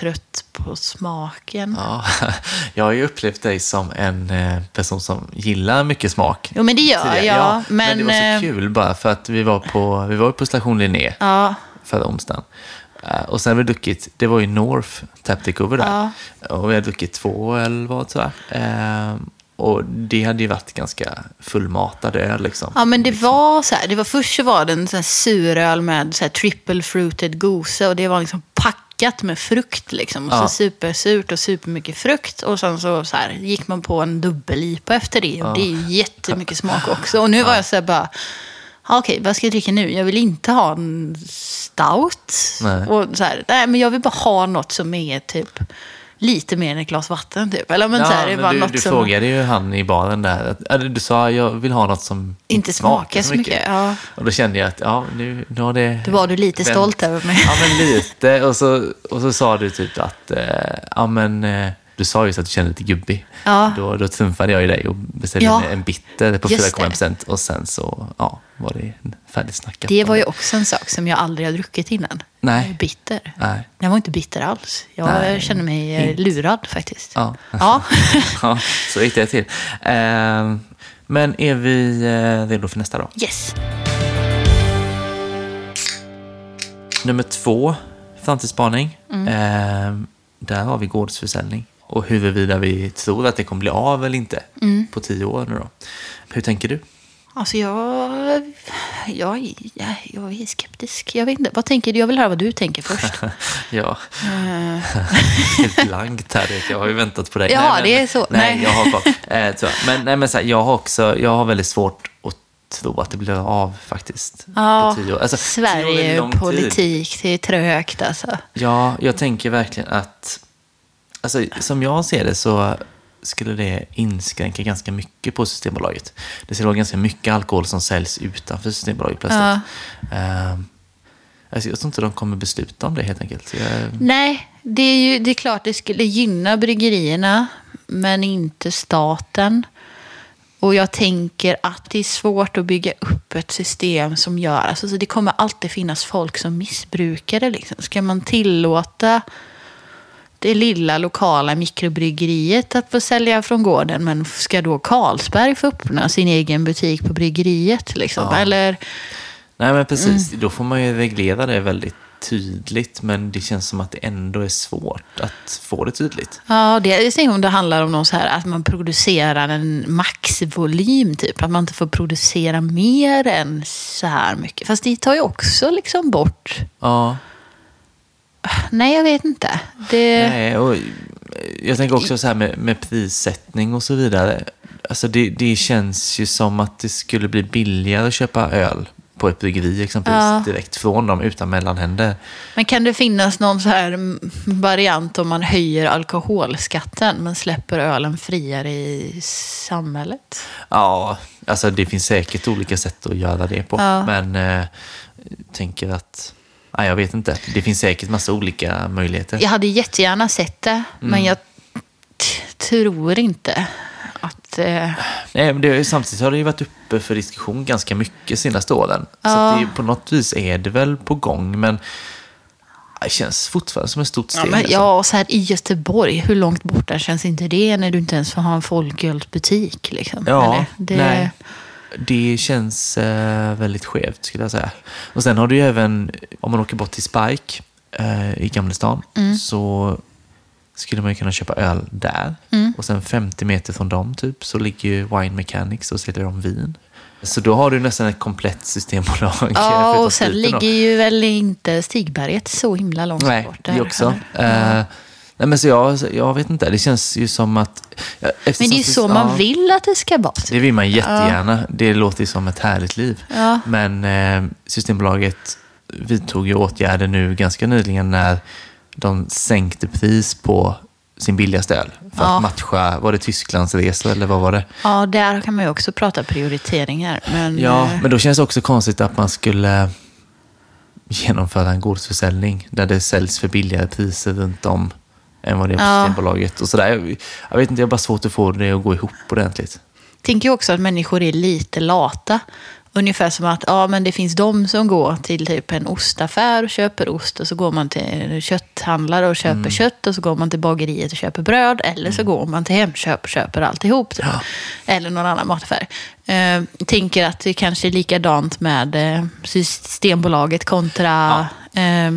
A: trött på smaken.
B: Ja, <laughs> jag har ju upplevt dig som en eh, person som gillar mycket smak.
A: Jo, men det gör jag.
B: men, det var så
A: eh,
B: kul bara för att vi var på, vi var på station Linné
A: Ja,
B: förra onsdagen. Eh, Och sen har vi druckit, det var ju North Tap Takeover där. Och vi har druckit två eller vad tror jag. Eh, Och det hade ju varit ganska fullmatad öl liksom.
A: Ja, men det var så här. Det var, först så var det en sån här suröl med så här triple fruited gose och det var liksom packat med frukt liksom. Och
B: Ja.
A: så supersurt och supermycket frukt. Och sen så, så här, gick man på en dubbel-IPA efter det och det är ju jättemycket smak också. Och nu var jag så här bara, ja, okej, vad ska jag dricka nu? Jag vill inte ha en stout.
B: Nej.
A: Och så här, nej, men jag vill bara ha något som är typ lite mer än ett glas vatten typ. Eller men så här, det
B: men
A: var
B: du,
A: något
B: du
A: som...
B: frågade ju han i baren där. Att, du sa jag vill ha något som
A: Inte smakar så mycket, ja.
B: Och då kände jag att ja, nu, nu har det...
A: Då var du lite
B: vänt.
A: stolt över mig.
B: Ja, men lite. Och så, och så sa du typ att, eh, ja men, eh, du sa just att du kände dig lite gubbig.
A: Ja.
B: Då, då trumfade jag ju dig och beställde
A: Ja.
B: en- bitter på
A: Just
B: 4,1 procent. Och sen så, ja, var det färdigsnackat.
A: Det var ju också en sak som jag aldrig har druckit innan.
B: Nej.
A: Bitter.
B: Nej.
A: Jag var inte bitter alls. Jag
B: Nej,
A: kände mig eh,
B: inte.
A: lurad faktiskt.
B: Ja.
A: Ja. <laughs>
B: ja, så gick det till. Eh, men är vi eh, redo för nästa då?
A: Yes.
B: Nummer två, framtidsspaning.
A: Mm.
B: Eh, där har vi gårdsförsäljning. Och huruvida vi tror att det kommer bli av eller inte
A: Mm.
B: på tio år nu då. Hur tänker du?
A: Alltså jag, jag, jag, jag är skeptisk. Jag vet inte. Vad tänker du? Jag vill höra vad du tänker först. <laughs>
B: Ja,
A: Eh, <laughs>
B: helt blankt här. Jag har ju väntat på dig.
A: Ja,
B: men,
A: det är så.
B: Nej,
A: Nej.
B: jag har kvar. <laughs> Eh, tror jag. Men, nej, men så här, jag har också, jag har väldigt svårt att tro att det blir av faktiskt.
A: ja,
B: på tio år. Alltså, tio år
A: Sverige,
B: tid.
A: politik, det är trögt alltså.
B: Ja, jag tänker verkligen att, alltså, som jag ser det så skulle det inskränka ganska mycket på Systembolaget. Det skulle vara ganska mycket alkohol som säljs utanför Systembolaget plötsligt.
A: Ja.
B: Ehm, alltså, jag tror inte de kommer besluta om det helt enkelt. Jag,
A: Nej, det är ju det är klart det skulle gynna bryggerierna, men inte staten. Och jag tänker att det är svårt att bygga upp ett system som gör... Alltså, så det kommer alltid finnas folk som missbrukar det. Liksom. Ska man tillåta det lilla lokala mikrobryggeriet att få sälja från gården, men ska då Carlsberg få öppna sin egen butik på bryggeriet? Liksom?
B: Ja.
A: Eller,
B: nej, men precis.
A: Mm.
B: Då får man ju reglera det väldigt tydligt. Men det känns som att det ändå är svårt att få det tydligt.
A: Ja, det är om det handlar om någon så här, att man producerar en maxvolym, typ. Att man inte får producera mer än så här mycket. Fast det tar ju också liksom bort...
B: Ja,
A: Nej, jag vet inte. Det...
B: Nej, och jag tänker också så här med, med prissättning och så vidare. Alltså det, det känns ju som att det skulle bli billigare att köpa öl på ett bryggeri exempelvis
A: Ja.
B: direkt från dem utan mellanhänder.
A: Men kan det finnas någon så här variant om man höjer alkoholskatten men släpper ölen friare i samhället?
B: Ja, alltså det finns säkert olika sätt att göra det på.
A: Ja.
B: Men eh, jag tänker att, nej jag vet inte. Det finns säkert massa olika möjligheter.
A: Jag hade jättegärna sett det, men jag t- tror inte att... Eh...
B: Nej, men det, samtidigt har det ju varit uppe för diskussion ganska mycket senaste åren. Så
A: Ja.
B: att det, på något vis är det väl på gång, men det känns fortfarande som ett stort steg.
A: Ja, men,
B: alltså.
A: ja, och så här i Göteborg, hur långt borta känns inte det när du inte ens får ha en folkölsbutik? Liksom?
B: Ja,
A: Eller, det...
B: nej. Det känns eh, väldigt skevt skulle jag säga. Och sen har du ju även, om man åker bort till Spike eh, i Gamlestan,
A: Mm.
B: så skulle man ju kunna köpa öl där.
A: Mm.
B: Och sen 50 meter från dem typ så ligger ju Wine Mechanics och säljer de vin. Så då har du nästan ett komplett systembolag. <laughs>
A: Ja, och sen ligger ju väl inte Stigberget så himla långt
B: Nej,
A: bort.
B: det
A: där,
B: också.
A: eller?
B: Eh, nej, men så jag, jag vet inte, det känns ju som att... ja,
A: Men det är ju så man
B: ja,
A: vill att det ska vara.
B: Det vill man jättegärna. Det låter ju som ett härligt liv.
A: Ja.
B: Men eh, Systembolaget vidtog ju åtgärder nu ganska nyligen när de sänkte pris på sin billigaste öl. För
A: Ja.
B: att matcha, var det Tysklands resor eller vad var det?
A: Ja, där kan man ju också prata prioriteringar. Men,
B: Ja,
A: eh,
B: men då känns det också konstigt att man skulle genomföra en gårdsförsäljning där det säljs för billigare priser runt om än vad det är på
A: Ja.
B: Systembolaget. Och sådär. Jag, jag vet inte, jag har bara svårt att få det att gå ihop ordentligt.
A: tänker ju också att människor är lite lata. Ungefär som att ja, men det finns de som går till typ en ostaffär och köper ost och så går man till en kötthandlare och köper kött och så går man till bageriet och köper bröd eller så går man till Hemköp och köper alltihop. Typ. Eller någon annan mataffär. Eh, tänker att det kanske är likadant med eh, Systembolaget kontra... Eh,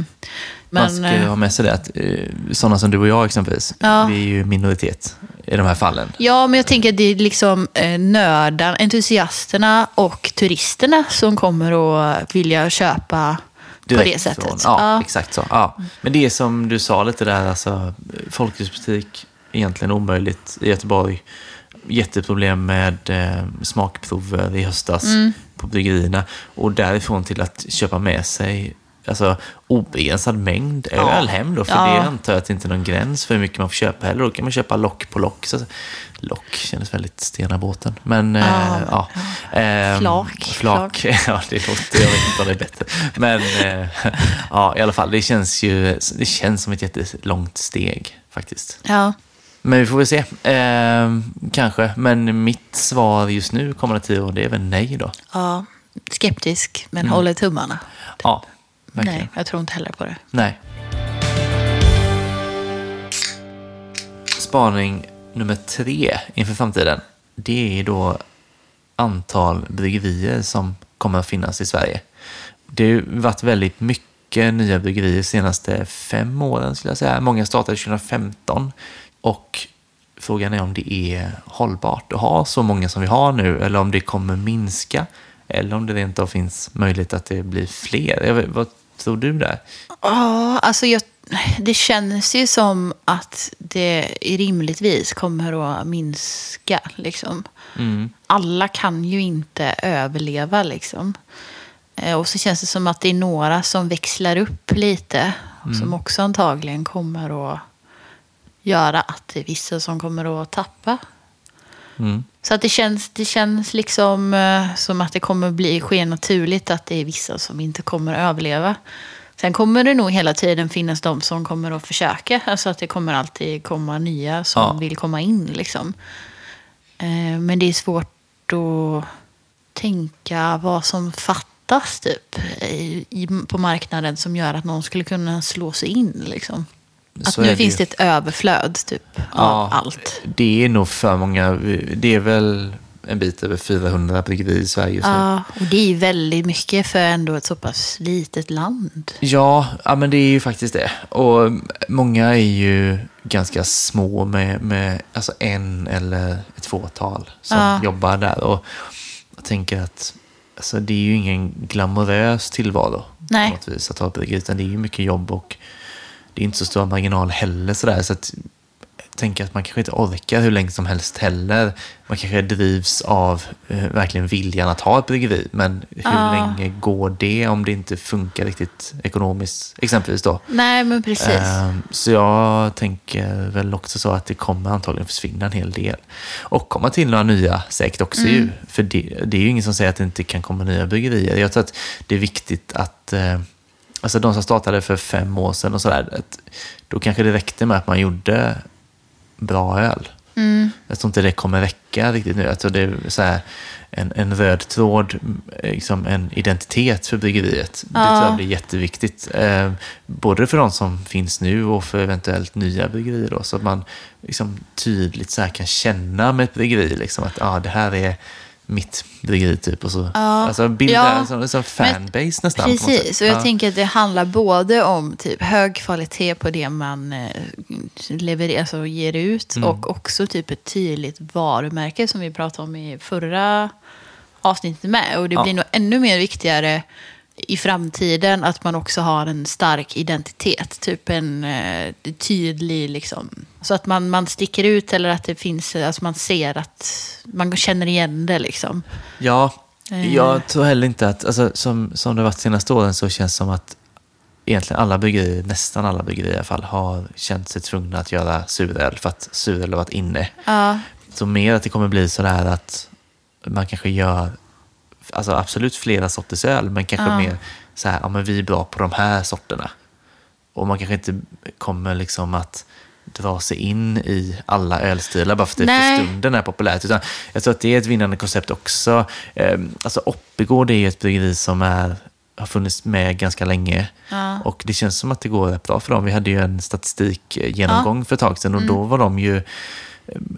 B: Man
A: men,
B: ska ju ha med sig det att eh, sådana som du och jag exempelvis,
A: Ja.
B: vi är ju minoritet i de här fallen.
A: Ja, men jag tänker att det är liksom eh, nördarna, entusiasterna och turisterna som kommer att vilja köpa på
B: Direkt
A: det sättet.
B: Från, ja, exakt så. Ja. Men det är som du sa lite där, alltså, folkrörelsebutik, egentligen omöjligt i Göteborg. Jätteproblem med eh, smakprover i höstas
A: Mm.
B: på bryggerierna. Och därifrån till att köpa med sig alltså, obegränsad mängd öl hem då. För
A: Ja.
B: det antar jag att det inte är någon gräns för hur mycket man får köpa heller. Då kan man köpa lock på lock. Så, lock kändes väldigt stena båten. Men
A: Ja,
B: eh, ja. Ehm,
A: Flak,
B: Flak. <laughs> ja, det låter, jag vet inte om det är bättre. Men eh, <laughs> ja, i alla fall, det känns ju det känns som ett jättelångt steg faktiskt.
A: Ja.
B: Men vi får väl se. Ehm, kanske. Men mitt svar just nu kommande tio år, det är väl nej då.
A: ja, skeptisk, men
B: Mm.
A: håller tummarna.
B: Ja, verkligen.
A: Nej, jag tror inte heller på det.
B: Nej. Spaning nummer tre inför framtiden. Det är då antal bryggerier som kommer att finnas i Sverige. Det har varit väldigt mycket nya bryggerier de senaste fem åren skulle jag säga. Många startade 2015 och frågan är om det är hållbart att ha så många som vi har nu eller om det kommer minska eller om det rent av finns möjlighet att det blir fler. Vet, vad tror du där?
A: Ja, alltså jag, det känns ju som att det rimligtvis kommer att minska. Liksom.
B: Mm.
A: Alla kan ju inte överleva. Liksom. Eh, Och så känns det som att det är några som växlar upp lite. Som också antagligen kommer att göra att det är vissa som kommer att tappa.
B: Mm.
A: Så att det känns, det känns liksom eh, som att det kommer bli ske naturligt att det är vissa som inte kommer att överleva. Sen kommer det nog hela tiden finnas de som kommer att försöka. Alltså att det kommer alltid komma nya som
B: Ja.
A: vill komma in. Liksom. Eh, Men det är svårt att tänka vad som fattas typ, i, i, på marknaden som gör att någon skulle kunna slå sig in. Liksom. Att nu
B: det
A: finns det ett överflöd typ, av allt.
B: Det är nog för många. Det är väl en bit över 400 bryggerier i Sverige just.
A: Ja, och det är väldigt mycket för ändå ett så pass litet land.
B: Ja, ja, men det är ju faktiskt det. Och många är ju ganska små med, med alltså en eller ett fåtal som
A: Ja.
B: jobbar där. Och jag tänker att alltså, det är ju ingen glamorös tillvaro
A: Nej.
B: på något vis att ha ett bryggeri, utan det är ju mycket jobb och det är inte så stora marginal heller. Sådär, så att, jag tänker att man kanske inte orkar hur länge som helst heller. Man kanske drivs av eh, verkligen viljan att ha ett bryggeri, men hur
A: Ja.
B: länge går det om det inte funkar riktigt ekonomiskt, exempelvis då?
A: Nej, men precis.
B: Ehm, Så jag tänker väl också så att det kommer antagligen försvinna en hel del. Och komma till några nya säkert också
A: Mm.
B: ju. För det, det är ju ingen som säger att det inte kan komma nya bryggerier. Jag tror att det är viktigt att, eh, alltså de som startade för fem år sedan och sådär, då kanske det räckte med att man gjorde bra öl.
A: Mm.
B: Jag tror inte det kommer räcka riktigt nu. Jag tror det är så här, en, en röd tråd, liksom en identitet för bryggeriet. Det
A: Ja.
B: tror jag blir jätteviktigt. Eh, både för de som finns nu och för eventuellt nya bryggerier. Då, så att man liksom tydligt så kan känna med ett bryggeri liksom, att ah, det här är mitt bryggeri typ. Och så,
A: Ja.
B: Alltså bilda
A: Ja.
B: en sån, sån fanbase nästan.
A: Precis, och jag
B: Ja.
A: tänker att det handlar både om typ hög kvalitet på det man eh, levererar, alltså ger ut
B: Mm.
A: och också typ ett tydligt varumärke som vi pratade om i förra avsnittet med. Och det
B: Ja.
A: blir nog ännu mer viktigare i framtiden att man också har en stark identitet. Typ en eh, tydlig, liksom. Så att man, man sticker ut eller att det finns, alltså man ser att man känner igen det liksom.
B: Ja,
A: Eh.
B: jag tror heller inte att, alltså, som, som det varit senaste åren så känns det som att egentligen alla bryggerier, nästan alla bryggerier i alla fall, har känt sig tvungna att göra suröl för att suröl har varit inne.
A: Ja,
B: Så mer att det kommer bli sådär att man kanske gör, alltså absolut flera sorters öl, men kanske
A: Ja.
B: mer så här, ja men vi är bra på de här sorterna. Och man kanske inte kommer liksom att dra sig in i alla ölstilar bara för att det
A: Nej.
B: för stunden är populärt. Utan jag tror att det är ett vinnande koncept också. Eh, alltså Oppigård är ju ett bryggeri som är, har funnits med ganska länge.
A: Ja.
B: Och det känns som att det går rätt bra för dem. Vi hade ju en statistikgenomgång för ett tag sedan och
A: Mm.
B: då var de ju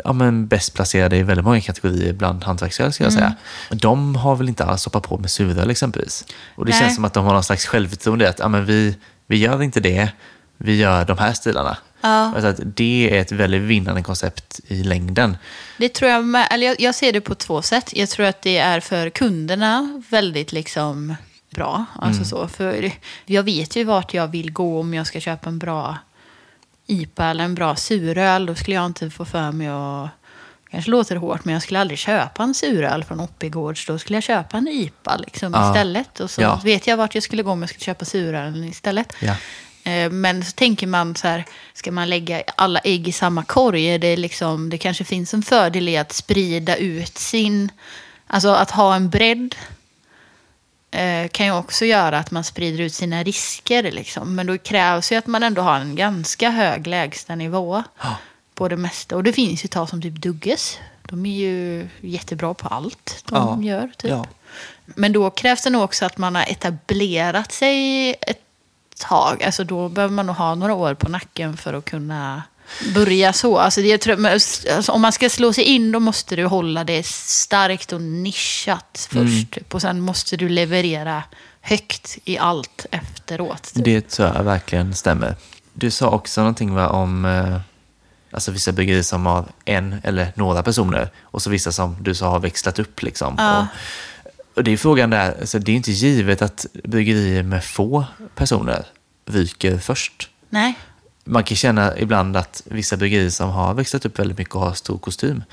B: ja, men bäst placerade i väldigt många kategorier bland hantverksöl, ska jag
A: Mm.
B: säga. De har väl inte alls hoppat på med suröl exempelvis. Och det
A: Nej.
B: känns som att de har någon slags självförtroende att ja, men vi, vi gör inte det, vi gör de här stilarna.
A: Ja.
B: Alltså att det är ett väldigt vinnande koncept i längden.
A: Det tror jag, med, eller jag, jag ser det på två sätt. Jag tror att det är för kunderna väldigt liksom bra. Alltså så, för jag vet ju vart jag vill gå om jag ska köpa en bra IPA eller en bra suröl. Då skulle jag inte få för mig att... kanske låter hårt, men jag skulle aldrig köpa en suröl från Oppigårds. Då skulle jag köpa en IPA liksom,
B: Ja.
A: istället. Och så
B: Ja.
A: vet jag vart jag skulle gå om jag skulle köpa surölen istället.
B: Ja.
A: Eh, Men så tänker man så här, ska man lägga alla ägg i samma korg? Är det, liksom, det kanske finns en fördel i att sprida ut sin... Alltså att ha en bredd kan ju också göra att man sprider ut sina risker. Liksom. Men då krävs ju att man ändå har en ganska hög lägstanivå
B: Ja.
A: på det mesta. Och det finns ju tal som typ Dugges. De är ju jättebra på allt de
B: Ja.
A: gör. Typ.
B: Ja.
A: Men då krävs det nog också att man har etablerat sig ett tag. Alltså då behöver man nog ha några år på nacken för att kunna börja så. Alltså det, alltså om man ska slå sig in då måste du hålla det starkt och nischat först. Typ. Och sen måste du leverera högt i allt efteråt. Typ.
B: Det tror jag verkligen stämmer. Du sa också någonting va, om eh, alltså vissa bryggerier som har en eller några personer och så vissa som du sa har växlat upp. Liksom.
A: Ja.
B: Och, och det är frågan där, alltså, det är inte givet att bryggerier med få personer ryker först.
A: Nej.
B: Man kan känna ibland att vissa bryggerier som har växlat upp väldigt mycket och har stor kostym,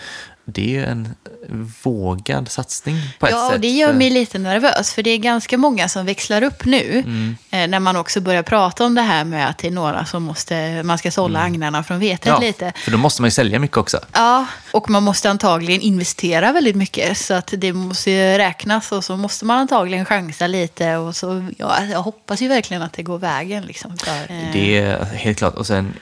B: det är ju en vågad satsning på ett
A: Ja,
B: sätt.
A: och det gör mig lite nervös. För det är ganska många som växlar upp nu.
B: Mm.
A: Eh, när man också börjar prata om det här med att det är några som måste, man ska sålla agnarna från vetet
B: Mm. ja,
A: lite.
B: För då måste man ju sälja mycket också.
A: Ja, och man måste antagligen investera väldigt mycket. Så att det måste ju räknas och så måste man antagligen chansa lite. Och så, ja, jag hoppas ju verkligen att det går vägen. Liksom, för, eh,
B: Det är helt klart. Och sen,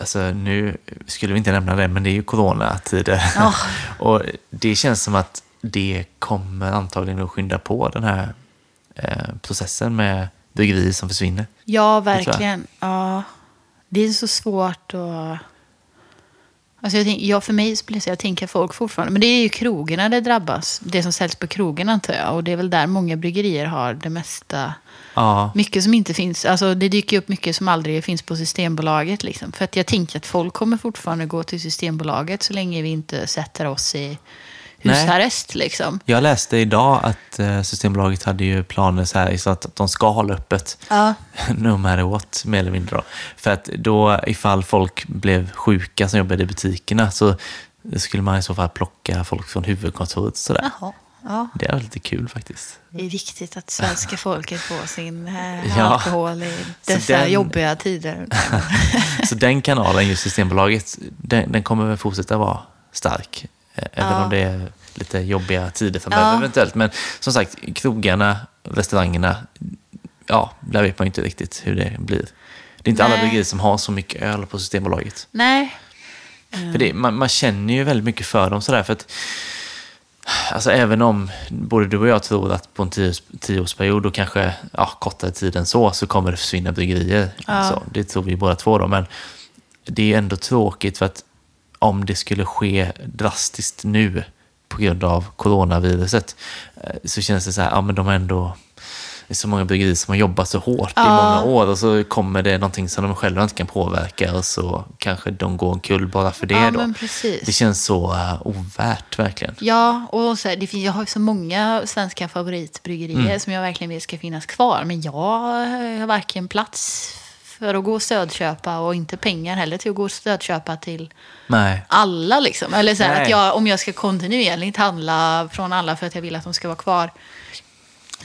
B: alltså, nu skulle vi inte nämna det, men det är ju coronatider.
A: Ja. <laughs>
B: och det känns som att det kommer antagligen att skynda på den här eh, processen med bryggerier som försvinner.
A: Ja, verkligen. Ja, det är så svårt att... Alltså jag, tänk, ja, för mig blir det så, jag tänker folk fortfarande, men det är ju krogarna det drabbas. Det som säljs på krogen antar jag. Och det är väl där många bryggerier har det mesta.
B: Ja,
A: Mycket som inte finns, alltså det dyker upp mycket som aldrig finns på Systembolaget. Liksom. För att jag tänker att folk kommer fortfarande gå till Systembolaget så länge vi inte sätter oss i
B: Nej.
A: husarrest. Liksom.
B: jag läste idag att eh, Systembolaget hade ju planer så här så att de ska hålla öppet
A: Ja.
B: no matter what, mer eller mindre. Då. För att då, ifall folk blev sjuka som jobbade i butikerna så skulle man i så fall plocka folk från huvudkontoret. Sådär.
A: Jaha. Ja,
B: Det är lite kul faktiskt.
A: det är viktigt att svenska <laughs> folket får sin eh,
B: Ja.
A: alkohol i dessa
B: den-
A: jobbiga tider. <laughs>
B: Så den kanalen, just Systembolaget, den, den kommer väl fortsätta vara stark. eh, Även
A: Ja.
B: om det är lite jobbiga tider framöver
A: Ja.
B: eventuellt. Men som sagt, krogarna, restaurangerna, ja, där vet man inte riktigt hur det blir. Det är inte alla
A: Nej.
B: bryggerier som har så mycket öl på Systembolaget.
A: Nej.
B: För det, man, man känner ju väldigt mycket för dem sådär. För att, alltså även om både du och jag tror att på en tio, tioårsperiod och kanske ja, kortare tid än så, så kommer det försvinna bryggerier.
A: Ja.
B: Så, det tror vi båda två då. Men det är ändå tråkigt för att om det skulle ske drastiskt nu på grund av coronaviruset eh, så känns det så här, ja men de har ändå det är så många bryggerier som har jobbat så hårt i
A: Ja.
B: många år och så kommer det någonting som de själva inte kan påverka och så kanske de går omkull bara för det
A: Ja,
B: då. Det känns så uh, ovärt verkligen.
A: Ja, och så här, det finns, jag har så många svenska favoritbryggerier
B: Mm.
A: som jag verkligen vill ska finnas kvar. Men jag har varken plats för att gå och stödköpa och inte pengar heller till att gå och stödköpa till
B: Nej.
A: alla. Liksom. Eller så här, att jag, om jag ska kontinuerligt handla från alla för att jag vill att de ska vara kvar.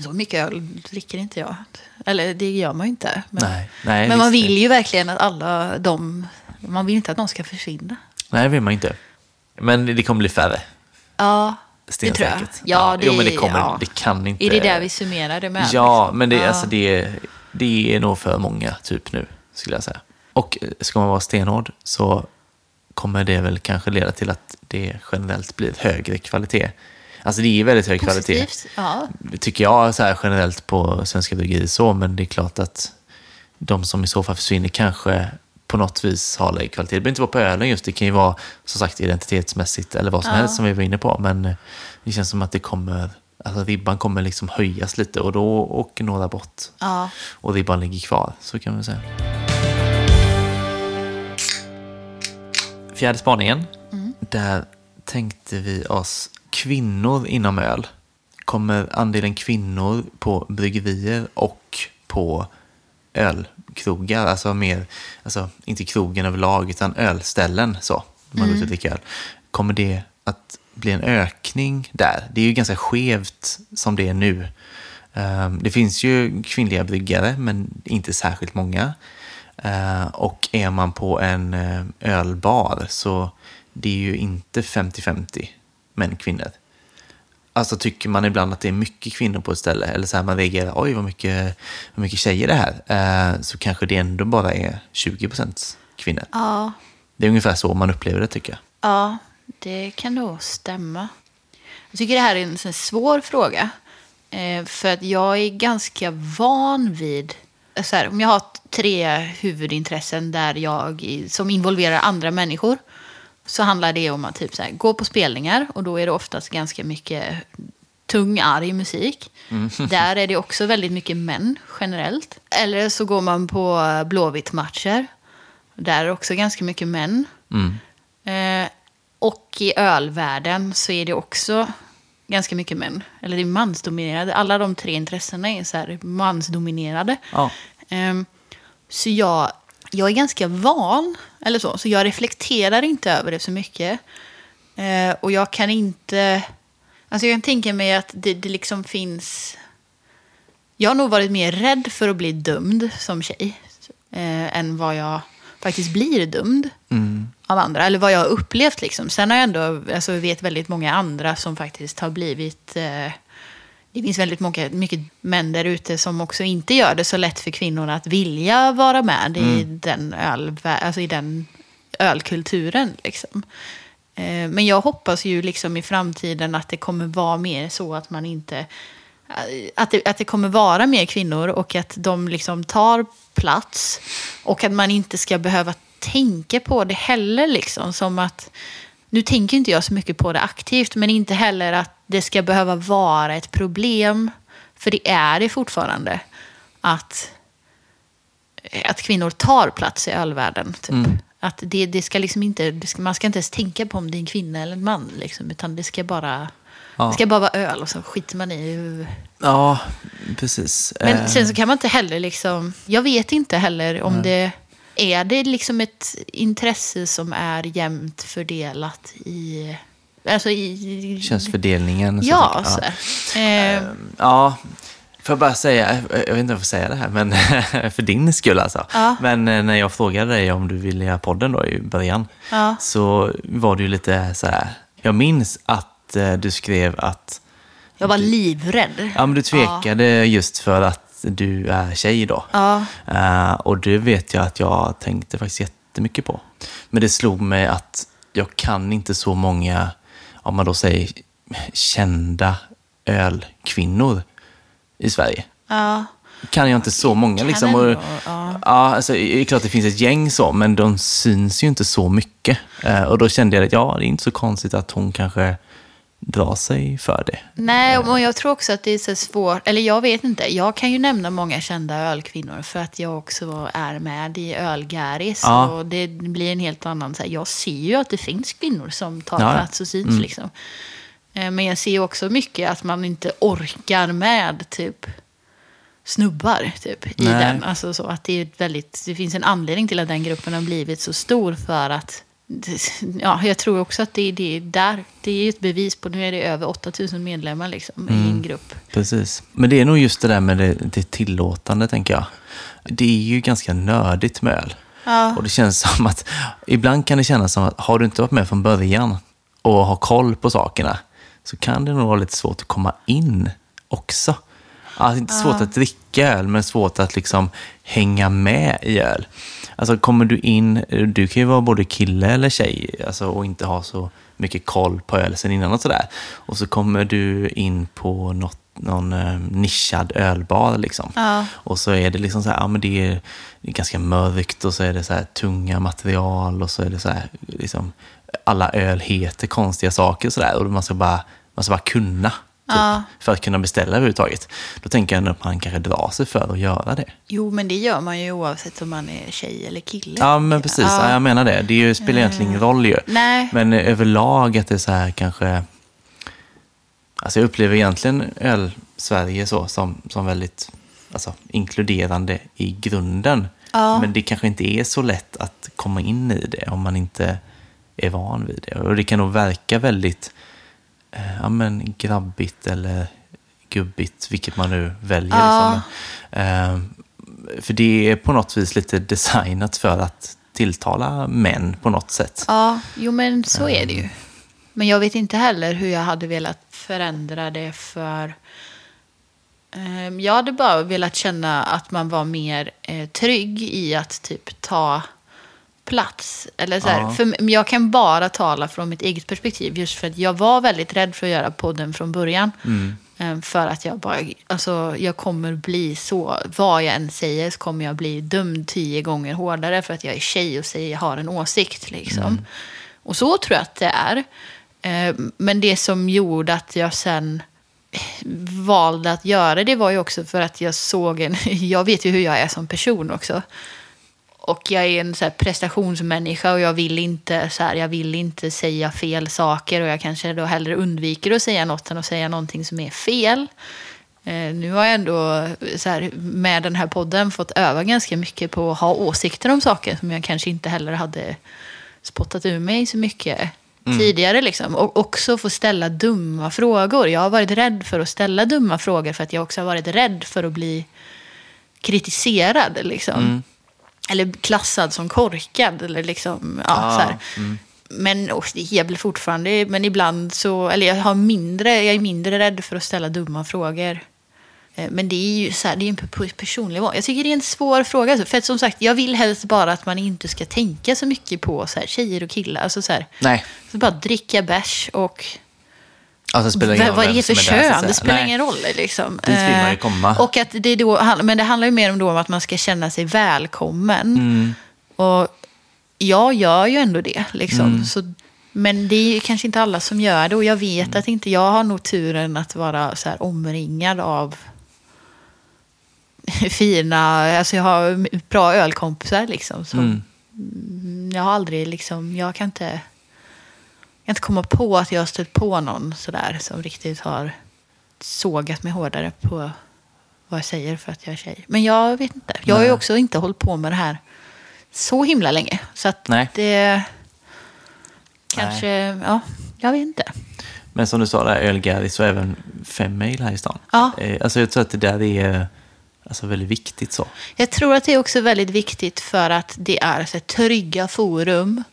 A: Så mycket öl dricker inte jag. Eller det gör man ju inte. Men,
B: Nej. Nej,
A: men man vill ju verkligen att alla de... Man vill inte att de ska försvinna.
B: Nej, det vill man inte. Men det kommer bli färre.
A: Ja, det tror jag.
B: Stensäkert.
A: Ja, det,
B: jo, men det kommer.
A: ja.
B: Det kan inte.
A: Är det där vi summerar det med?
B: Ja,
A: liksom?
B: men det,
A: Ja.
B: Alltså, det, det är nog för många typ nu, skulle jag säga. Och eh, ska man vara stenhård så kommer det väl kanske leda till att det generellt blir högre kvalitet. Alltså det är väldigt hög kvalitet,
A: Positivt. Ja.
B: tycker jag så här generellt på svenska bryggerier så, men det är klart att de som i så fall försvinner kanske på något vis har lägre kvalitet. Det behöver inte vara på ölen just, det kan ju vara som sagt identitetsmässigt eller vad som
A: Ja.
B: helst som vi var inne på, men det känns som att det kommer, alltså ribban kommer liksom höjas lite och då åker några bort
A: ja.
B: och ribban ligger kvar, så kan man säga. Fjärde spaningen. Där tänkte vi oss kvinnor inom öl. Kommer andelen kvinnor på bryggerier och på ölkrogar, alltså mer, alltså inte krogen överlag, utan ölställen så, man går ut och dricker öl. Kommer det att bli en ökning där? Det är ju ganska skevt som det är nu. Ehm, Det finns ju kvinnliga bryggare, men inte särskilt många. Eh, Och är man på en eh, ölbar så det är ju inte 50-50 män kvinnor. Alltså tycker man ibland att det är mycket kvinnor på ett ställe, eller så här man reagerar, oj vad mycket, vad mycket tjejer det är här, eh, så kanske det ändå bara är 20% kvinnor.
A: ja.
B: Det är ungefär så man upplever det tycker jag.
A: Ja, det kan nog stämma. Jag tycker det här är en svår fråga. Eh, för att jag är ganska van vid... Så här, om jag har tre huvudintressen där jag, som involverar andra människor så handlar det om att typ så här, gå på spelningar och då är det oftast ganska mycket tung, arg musik. <laughs> Där är det också väldigt mycket män generellt. Eller så går man på Blåvitt-matcher. Där är det också ganska mycket män. Eh, och i ölvärlden så är det också ganska mycket män. Eller det är mansdominerade. Alla de tre intressena är så här mansdominerade.
B: Ja.
A: Ehm, så jag, jag är ganska van, eller så, så jag reflekterar inte över det så mycket. Eh, och jag kan inte... Alltså jag kan tänka mig att det, det liksom finns... Jag har nog varit mer rädd för att bli dömd som tjej. Eh, än vad jag faktiskt blir dömd av andra. Eller vad jag har upplevt liksom. Sen har jag ändå, alltså vet väldigt många andra som faktiskt har blivit... Eh, det finns väldigt många, mycket män där ute som också inte gör det så lätt för kvinnor att vilja vara med i, den, öl, alltså i den ölkulturen. Liksom. Eh, Men jag hoppas ju liksom i framtiden att det kommer vara mer så att man inte... Att det, att det kommer vara mer kvinnor och att de liksom tar plats. Och att man inte ska behöva tänka på det heller. Liksom, som att, nu tänker inte jag så mycket på det aktivt, men inte heller att det ska behöva vara ett problem. För det är det fortfarande. Att, att kvinnor tar plats i ölvärlden. Typ. Att det, det ska liksom inte, det ska, man ska inte ens tänka på om det är en kvinna eller en man. Liksom, utan det ska bara...
B: Ja.
A: Det ska bara vara öl och så skiter man i.
B: Ja, precis.
A: Men
B: Eh,
A: sen så kan man inte heller liksom... Jag vet inte heller om det... Är det liksom ett intresse som är jämnt fördelat i... Alltså i...
B: Könsfördelningen.
A: Ja, så här. Eh,
B: Ja, får jag bara säga, jag vet inte om jag får säga det här, men <laughs> för din skull alltså.
A: Ja.
B: Men eh, när jag frågade dig om du ville göra podden då i början,
A: Ja.
B: så var du lite så här, jag minns att eh, du skrev att
A: jag var livrädd.
B: ja, men du tvekade just för att du är tjej då.
A: Ja.
B: Eh, och det vet jag att jag tänkte faktiskt jättemycket på. Men det slog mig att jag kan inte så många, om man då säger kända ölkvinnor i Sverige.
A: Ja.
B: Kan jag inte så många
A: kan
B: liksom. Och,
A: ändå, ja.
B: ja, alltså, det är klart det finns ett gäng så, men de syns ju inte så mycket. Eh, och då kände jag att ja, det är inte så konstigt att hon kanske drar sig för det.
A: Nej, och jag tror också att det är så svårt. Eller jag vet inte. Jag kan ju nämna många kända ölkvinnor för att jag också är med i Ölgäris.
B: Ja.
A: Och det blir en helt annan... Så här, jag ser ju att det finns kvinnor som tar
B: Ja,
A: plats och syns. Liksom. Eh, Men jag ser också mycket att man inte orkar med typ snubbar typ, i den. Alltså så att det, är väldigt, det finns en anledning till att den gruppen har blivit så stor för att Ja, jag tror också att det, det är där. Det är ju ett bevis på, nu är det över 8000 medlemmar liksom, i en grupp.
B: Precis. Men det är nog just det där med det, det tillåtande, tänker jag. Det är ju ganska nördigt med öl.
A: Ja.
B: Och det känns som att, ibland kan det kännas som att har du inte varit med från början och har koll på sakerna, så kan det nog vara lite svårt att komma in också. Alltså inte svårt att dricka öl, men svårt att liksom hänga med i öl. Alltså kommer du in, du kan ju vara både kille eller tjej alltså, och inte ha så mycket koll på öl sen innan och sådär. Och så kommer du in på något, någon eh, nischad ölbar liksom.
A: Ja.
B: Och så är det liksom så här, ja men det är, det är ganska mörkt och så är det så här tunga material och så är det så här, liksom, alla öl heter konstiga saker och sådär. Och man ska bara, man ska bara kunna. Typ,
A: Ja.
B: För att kunna beställa överhuvudtaget. Då tänker jag ändå att man kanske drar sig för att göra det.
A: Jo, men det gör man ju oavsett om man är tjej eller kille.
B: Ja, men precis. Ja.
A: Ja.
B: jag menar det. Det ju, spelar egentligen ingen roll ju.
A: Nej.
B: Men överlag att det är så här kanske... Alltså jag upplever egentligen öl-Sverige så som, som väldigt alltså, inkluderande i grunden.
A: Ja.
B: Men det kanske inte är så lätt att komma in i det om man inte är van vid det. Och det kan nog verka väldigt eh, ja, men grabbigt eller gubbigt, vilket man nu väljer.
A: Ja.
B: Liksom. Eh, för det är på något vis lite designat för att tilltala män på något sätt.
A: Ja, jo men så är det ju. Men jag vet inte heller hur jag hade velat förändra det för... Jag hade bara velat känna att man var mer eh, trygg i att typ ta plats. Eller så här,
B: Ja.
A: för jag kan bara tala från mitt eget perspektiv. Just för att jag var väldigt rädd för att göra podden från början.
B: Mm.
A: Ehm, För att jag bara, alltså jag kommer bli så, vad jag än säger så kommer jag bli dömd tio gånger hårdare för att jag är tjej och säger jag har en åsikt liksom. Och så tror jag att det är. Ehm, Men det som gjorde att jag sen valde att göra det var ju också för att jag såg en, <laughs> jag vet ju hur jag är som person också. Och jag är en så här prestationsmänniska och jag vill, inte, så här, jag vill inte säga fel saker och jag kanske då hellre undviker att säga något än att säga någonting som är fel. Eh, nu har jag ändå så här, med den här podden fått öva ganska mycket på att ha åsikter om saker som jag kanske inte heller hade spottat ur mig så mycket tidigare. Liksom. Och också få ställa dumma frågor. Jag har varit rädd för att ställa dumma frågor för att jag också har varit rädd för att bli kritiserad. Liksom. Eller klassad som korkad. Eller liksom, ja,
B: Ah,
A: så här. Men och, jag blir fortfarande, men ibland så, eller jag, har mindre, jag är mindre rädd för att ställa dumma frågor. Eh, Men det är ju så här, det är en pe- personlig nivå. Jag tycker det är en svår fråga. alltså. För att som sagt, jag vill helst bara att man inte ska tänka så mycket på så här, tjejer och killar. Alltså så här,
B: Nej,
A: så bara dricka bärs och
B: alltså spelar ingen
A: vad, är det för kön? Det spelar
B: Nej.
A: ingen roll. Liksom.
B: Dit vill man ju
A: Eh,
B: komma.
A: Och att det då, men det handlar ju mer om, då om att man ska känna sig välkommen.
B: Mm.
A: Och jag gör ju ändå det. Liksom.
B: Mm.
A: Så, men det är ju kanske inte alla som gör det. Och jag vet att inte jag har nog turen att vara så här omringad av <laughs> fina, alltså jag har bra ölkompisar liksom. Som,
B: Mm.
A: Mm, Jag har aldrig liksom, jag kan inte, kan inte komma på att jag har stött på någon sådär som riktigt har sågat mig hårdare på vad jag säger för att jag är tjej. Men jag vet inte. Jag har ju
B: Nej.
A: också inte hållit på med det här så himla länge. Så att
B: Nej.
A: det kanske, ja, jag vet inte.
B: Men som du sa, där, Ölgäris och även Femmail här i stan.
A: Ja.
B: Eh, Alltså jag tror att det där är alltså, väldigt viktigt så.
A: Jag tror att det är också väldigt viktigt för att det är så trygga forum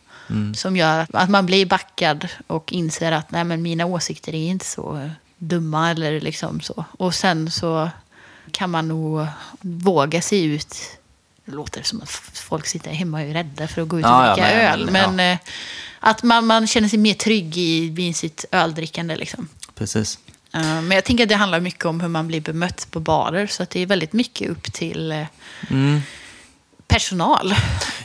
A: som gör att man blir backad och inser att nej, men mina åsikter är inte så dumma eller liksom så. Och sen så kan man nog våga sig ut. Det låter som att folk sitter hemma och är rädda för att gå ut och
B: Ja, ja,
A: dricka
B: men-
A: öl. Men
B: ja.
A: eh, att man, man känner sig mer trygg i, vid sitt öldrickande. Liksom.
B: Precis.
A: Men jag tänker att det handlar mycket om hur man blir bemött på barer. Så att det är väldigt mycket upp till eh,
B: Mm.
A: personal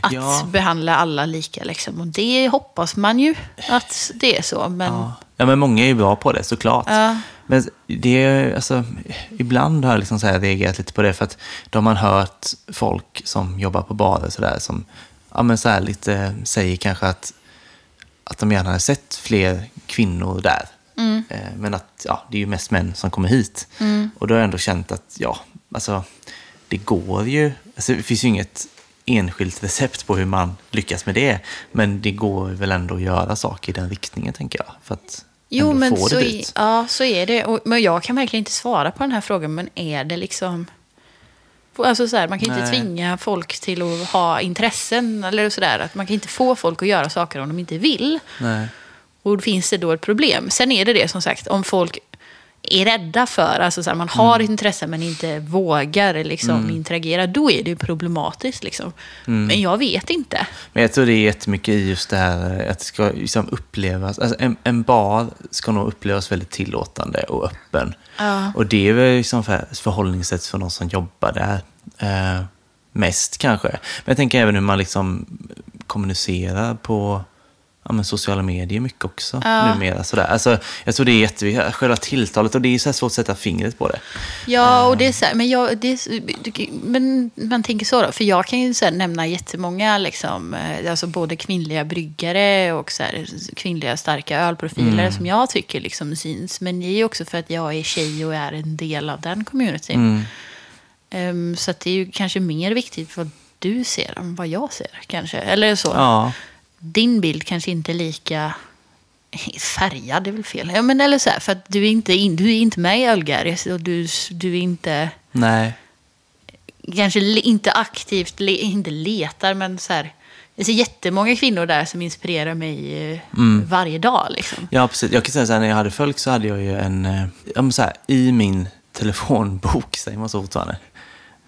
A: att
B: Ja.
A: behandla alla lika. Liksom. Och det hoppas man ju att det är så. Men
B: Ja. ja, men många är ju bra på det såklart.
A: Ja.
B: Men det är, alltså, ibland har jag liksom så här reagerat lite på det för att då har man hört folk som jobbar på barer så där, som ja, men så här lite säger kanske att, att de gärna hade sett fler kvinnor där. Eh, Men att ja, det är ju mest män som kommer hit. Och då har jag ändå känt att ja, alltså det går ju. Alltså, det finns ju inget enskilt recept på hur man lyckas med det. Men det går väl ändå att göra saker i den riktningen, tänker jag. För att
A: Jo, men
B: få
A: så
B: det dit.
A: ja, så är det. Och, men jag kan verkligen inte svara på den här frågan. Men är det liksom... Alltså så här, man kan inte
B: Nej.
A: tvinga folk till att ha intressen. Eller sådär. Att man kan inte få folk att göra saker om de inte vill.
B: Nej.
A: Och finns det då ett problem. Sen är det det som sagt, om folk är rädda för, alltså så här, man har ett intresse men inte vågar liksom interagera, då är det ju problematiskt. Liksom. Men jag vet inte.
B: Men jag tror det är jättemycket i just det här att det ska liksom upplevas. Alltså en, en bar ska nog upplevas väldigt tillåtande och öppen.
A: Ja.
B: Och det är väl liksom för, förhållningssätt för någon som jobbar där. Eh, mest kanske. Men jag tänker även hur man liksom kommunicerar på ja, men sociala medier mycket också
A: Ja.
B: numera. Sådär. Alltså, jag tror det är jätteviktigt, själva tilltalet, och det är så svårt att sätta fingret på det.
A: Ja, och det är så här, men, jag, det är, men man tänker så då, för jag kan ju så här nämna jättemånga, liksom, eh, alltså både kvinnliga bryggare och så här, kvinnliga starka ölprofiler som jag tycker liksom syns. Men det är ju också för att jag är tjej och är en del av den communityn.
B: Mm.
A: Ehm, så det är ju kanske mer viktigt vad du ser än vad jag ser kanske. Eller så.
B: Ja,
A: Din bild kanske inte är lika färgad, det är väl fel. Ja, men eller så här, för att du är inte, in, du är inte med i Ölgaris och du, du är inte,
B: nej.
A: kanske inte aktivt, inte letar, men så här. Det är jättemånga kvinnor där som inspirerar mig eh, varje dag. Liksom.
B: Ja, precis. Jag kan säga så här, när jag hade följt så hade jag ju en, eh, ja, men så här, i min telefonbok, säger man så fortfarande?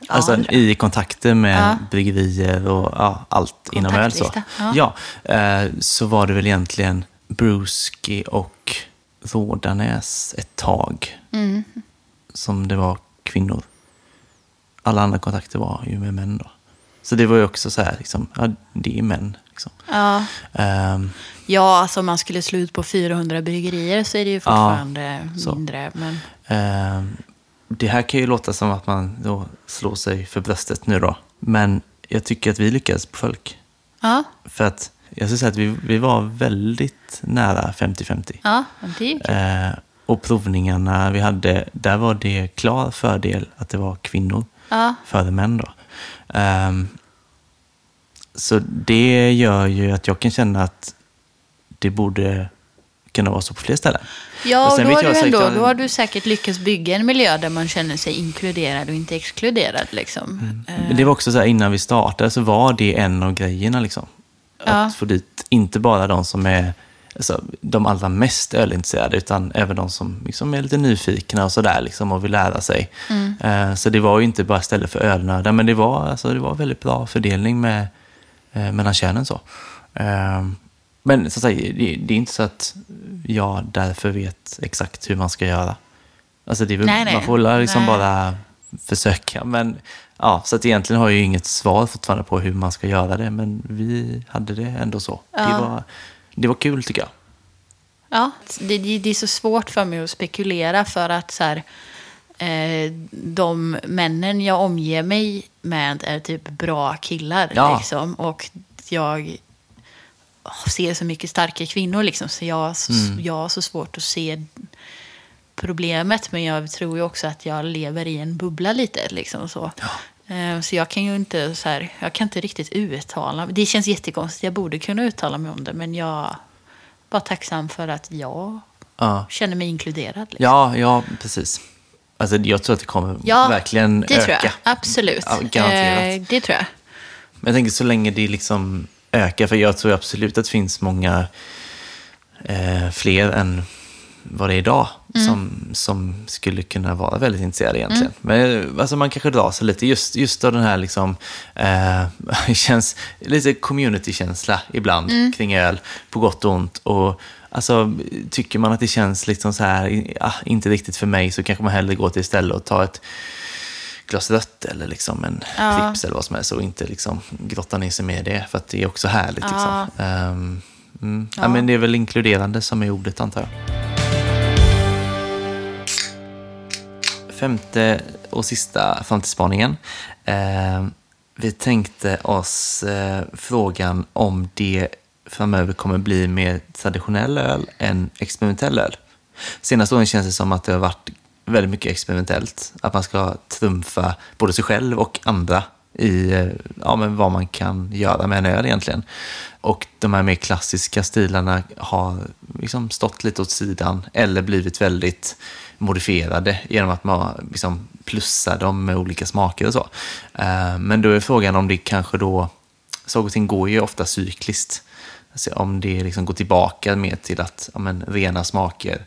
B: Alltså
A: jag.
B: i kontakter med
A: Ja.
B: bryggerier och ja, allt inom öl. Så. Ja. eh, så var det väl egentligen Bruski och Rådanäs ett tag
A: Mm.
B: som det var kvinnor. Alla andra kontakter var ju med män då. Så det var ju också så här, liksom, ja, det är män. Liksom.
A: Ja.
B: Ehm,
A: ja, alltså om man skulle slå ut på 400 bryggerier så är det ju fortfarande
B: så.
A: mindre. Men,
B: Ehm, det här kan ju låta som att man då slår sig för bröstet nu då. Men jag tycker att vi lyckades på folk.
A: ja,
B: För att jag skulle säga att vi, vi var väldigt nära 50-50.
A: ja, det är ju.
B: Eh, och provningarna vi hade, där var det klar fördel att det var kvinnor
A: Ja.
B: före män. Då. Ehm, så det gör ju att jag kan känna att det borde kunna vara så på fler ställen.
A: Ja,
B: Och
A: och då har,
B: jag
A: du
B: säkert
A: ändå,
B: att-
A: då har du säkert lyckats bygga en miljö där man känner sig inkluderad och inte exkluderad. Liksom. Eh,
B: Men det var också så här, innan vi startade så var det en av grejerna. Liksom. Att
A: Ja.
B: få dit inte bara de som är alltså, de allra mest ölintresserade utan även de som liksom är lite nyfikna och sådär liksom, och vill lära sig.
A: Mm.
B: Eh, så det var ju inte bara ställe för ölnördar men det var, alltså, det var väldigt bra fördelning med, eh, mellan könen. Så. Eh, men så att säga, det, det är inte så att jag därför vet exakt hur man ska göra. Alltså det är väl,
A: Nej, nej.
B: man får liksom
A: Nej.
B: bara försöka. Men, ja, så att egentligen har jag ju inget svar fortfarande på hur man ska göra det, men vi hade det ändå så. Det,
A: Ja.
B: var, det var kul tycker jag.
A: Ja, det, det, det är så svårt för mig att spekulera för att så här, eh, de männen jag omger mig med är typ bra killar.
B: Ja.
A: Liksom, och jag ser så mycket starka kvinnor, liksom, så jag, så, jag har så svårt att se problemet. Men jag tror ju också att jag lever i en bubbla lite. Liksom, så. Eh, Så jag kan ju inte, så här, jag kan inte riktigt uttala Det känns jättekonstigt, jag borde kunna uttala mig om det. Men jag är bara tacksam för att jag
B: Ja,
A: känner mig inkluderad. Liksom.
B: ja, ja precis. Alltså, jag tror att det kommer
A: Ja,
B: verkligen
A: det
B: öka.
A: tror jag. Absolut.
B: Ja, garanterat.
A: Eh, det tror jag.
B: Men jag tänker så länge det liksom ökar, för jag tror absolut att det finns många eh, fler än vad det är idag
A: Mm.
B: som, som skulle kunna vara väldigt intresserade egentligen. Men eh, alltså, man kanske drar sig lite just, just av den här liksom, eh, <laughs> känns lite community-känsla ibland
A: Mm.
B: kring öl, på gott och ont. Och, alltså, tycker man att det känns liksom så här, ah, inte riktigt för mig så kanske man hellre går till istället och tar ett glas rött eller liksom en
A: Ja.
B: Eller vad som helst och inte liksom grotta ner sig med det. För att det är också härligt.
A: Ja.
B: Liksom. Ehm, mm. ja. Men det är väl inkluderande som är ordet antar jag. Femte och sista framtidsspaningen. Ehm, vi tänkte oss eh, frågan om det framöver kommer bli mer traditionell öl än experimentell öl. Senaste åren känns det som att det har varit väldigt mycket experimentellt. Att man ska trumfa både sig själv och andra i eh, ja, men vad man kan göra med en öl egentligen. Och de här mer klassiska stilarna har liksom stått lite åt sidan eller blivit väldigt modifierade genom att man liksom plussar dem med olika smaker och så. Eh, men då är frågan om det kanske då, saker och ting går ju ofta cykliskt. Alltså om det liksom går tillbaka mer till att ja, men, rena smaker,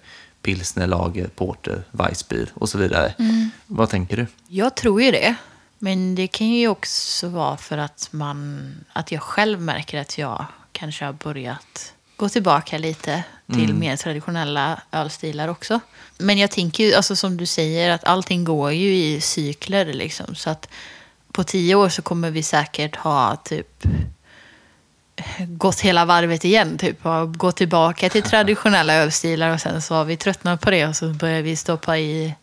B: pilsner, lager, porter, weissbier och så vidare.
A: Mm.
B: Vad tänker du?
A: Jag tror ju det. Men det kan ju också vara för att, man, att jag själv märker att jag kanske har börjat gå tillbaka lite till mer traditionella ölstilar också. Men jag tänker ju, alltså som du säger, att allting går ju i cykler liksom. Så att på tio år så kommer vi säkert ha typ gått hela varvet igen. Typ, och gått tillbaka till <laughs> traditionella ölstilar och sen så har vi tröttnat på det och så börjar vi stoppa i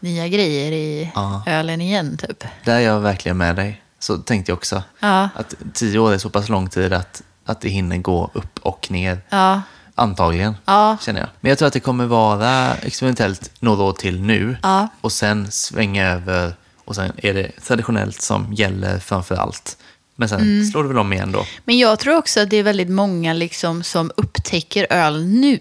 A: nya grejer i
B: Ja.
A: ölen igen. Typ.
B: Där är jag verkligen med dig. Så tänkte jag också.
A: Ja.
B: Att tio år är så pass lång tid att, att det hinner gå upp och ner.
A: Ja,
B: Antagligen, känner jag. Men jag tror att det kommer vara experimentellt några år till nu. Och sen svänga över och sen är det traditionellt som gäller framför allt. Men sen
A: Mm.
B: slår det väl om igen då.
A: Men jag tror också att det är väldigt många liksom som upptäcker öl nu.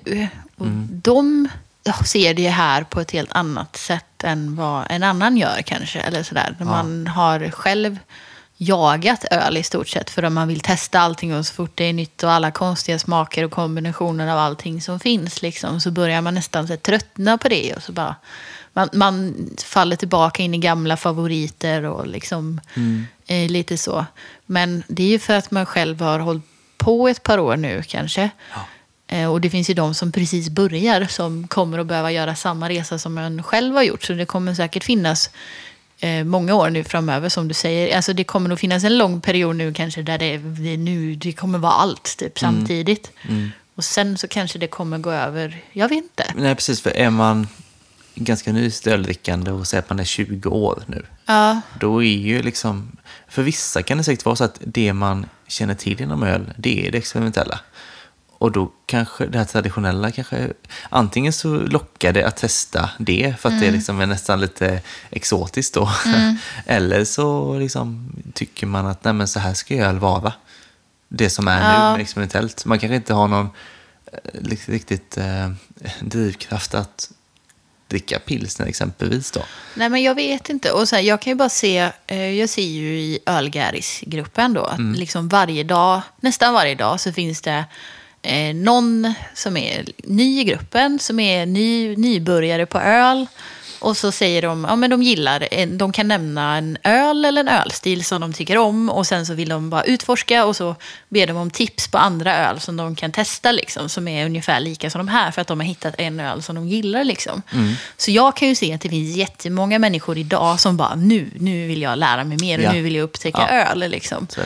A: Och De ja, ser det här på ett helt annat sätt än vad en annan gör kanske. Eller sådär. När man har själv jagat öl i stort sett för att man vill testa allting och så fort det är nytt och alla konstiga smaker och kombinationer av allting som finns liksom, så börjar man nästan så tröttna på det och så bara man, man faller tillbaka in i gamla favoriter och liksom eh, lite så. Men det är ju för att man själv har hållit på ett par år nu kanske. Eh, och det finns ju de som precis börjar som kommer att behöva göra samma resa som en själv har gjort. Så det kommer säkert finnas eh, många år nu framöver som du säger. Alltså det kommer nog finnas en lång period nu kanske där det, det, nu, det kommer vara allt typ, samtidigt. Och sen så kanske det kommer gå över, jag vet inte.
B: Nej, precis. För är man ganska ny öldrickande och säger att man är 20 år nu.
A: Ja,
B: Då är ju liksom, för vissa kan det säkert vara så att det man känner till inom öl, det är det experimentella. Och då kanske det här traditionella kanske, antingen så lockar det att testa det för att det liksom är nästan lite exotiskt då. <laughs> Eller så liksom tycker man att nej så här ska öl vara. Det som är
A: Ja.
B: nu experimentellt. Man kanske inte har någon eh, riktigt eh, drivkraft att dricka pilsner exempelvis då.
A: Nej, men jag vet inte. Och så här, jag kan ju bara se, eh, jag ser ju i Ölgäris-gruppen då, att liksom varje dag, nästan varje dag så finns det eh, någon som är ny i gruppen, som är ny, nybörjare på öl. Och så säger de, ja men de gillar, de kan nämna en öl eller en ölstil som de tycker om och sen så vill de bara utforska och så ber de om tips på andra öl som de kan testa liksom, som är ungefär lika som de här för att de har hittat en öl som de gillar liksom. Så jag kan ju se att det finns jättemånga människor idag som bara, nu, nu vill jag lära mig mer och
B: Ja.
A: nu vill jag upptäcka
B: Ja.
A: öl liksom.
B: Så.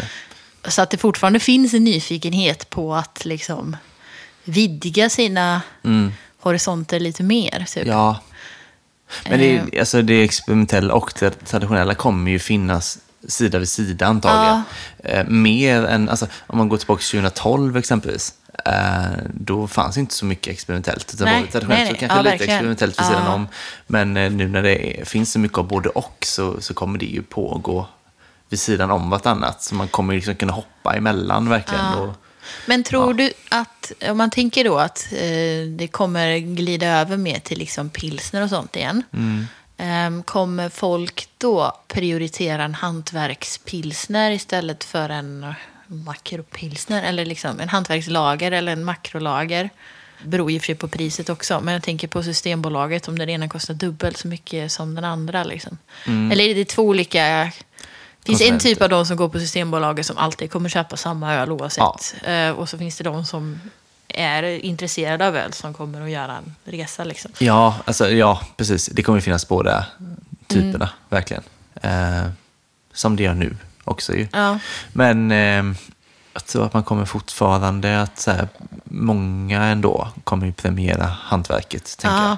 A: Så att det fortfarande finns en nyfikenhet på att liksom vidga sina horisonter lite mer. Typ.
B: Ja. Men det, är- alltså det experimentella och det traditionella kommer ju finnas sida vid sida antagligen. Eh, mer än, alltså, om man går tillbaka till 2012 exempelvis, eh, då fanns inte så mycket experimentellt. Det
A: Nej,
B: traditionellt
A: nej,
B: så
A: nej.
B: kanske
A: Ja,
B: lite
A: verkligen.
B: experimentellt vid sidan
A: Ja.
B: om. Men eh, nu när det är, finns så mycket av både och så, så kommer det ju pågå vid sidan om vartannat. Så man kommer liksom kunna hoppa emellan verkligen. Och,
A: Men tror du att, om man tänker då att eh, det kommer glida över mer till liksom pilsner och sånt igen. Eh, kommer folk då prioritera en hantverkspilsner istället för en makropilsner? Eller liksom en hantverkslager eller en makrolager? Beror ju för sig på priset också. Men jag tänker på Systembolaget om den ena kostar dubbelt så mycket som den andra. Liksom. Eller är det två olika... Det finns en typ av de som går på Systembolaget som alltid kommer köpa samma öl oavsett. Eh, och så finns det de som är intresserade av öl som kommer att göra en resa. Liksom.
B: Ja, alltså, ja, precis. Det kommer finnas båda typerna,
A: Mm.
B: verkligen. Eh, som det gör nu också ju.
A: Ja.
B: Men eh, jag tror att man kommer fortfarande att så här, många ändå kommer ju premiera hantverket, tänker
A: Ja.
B: jag.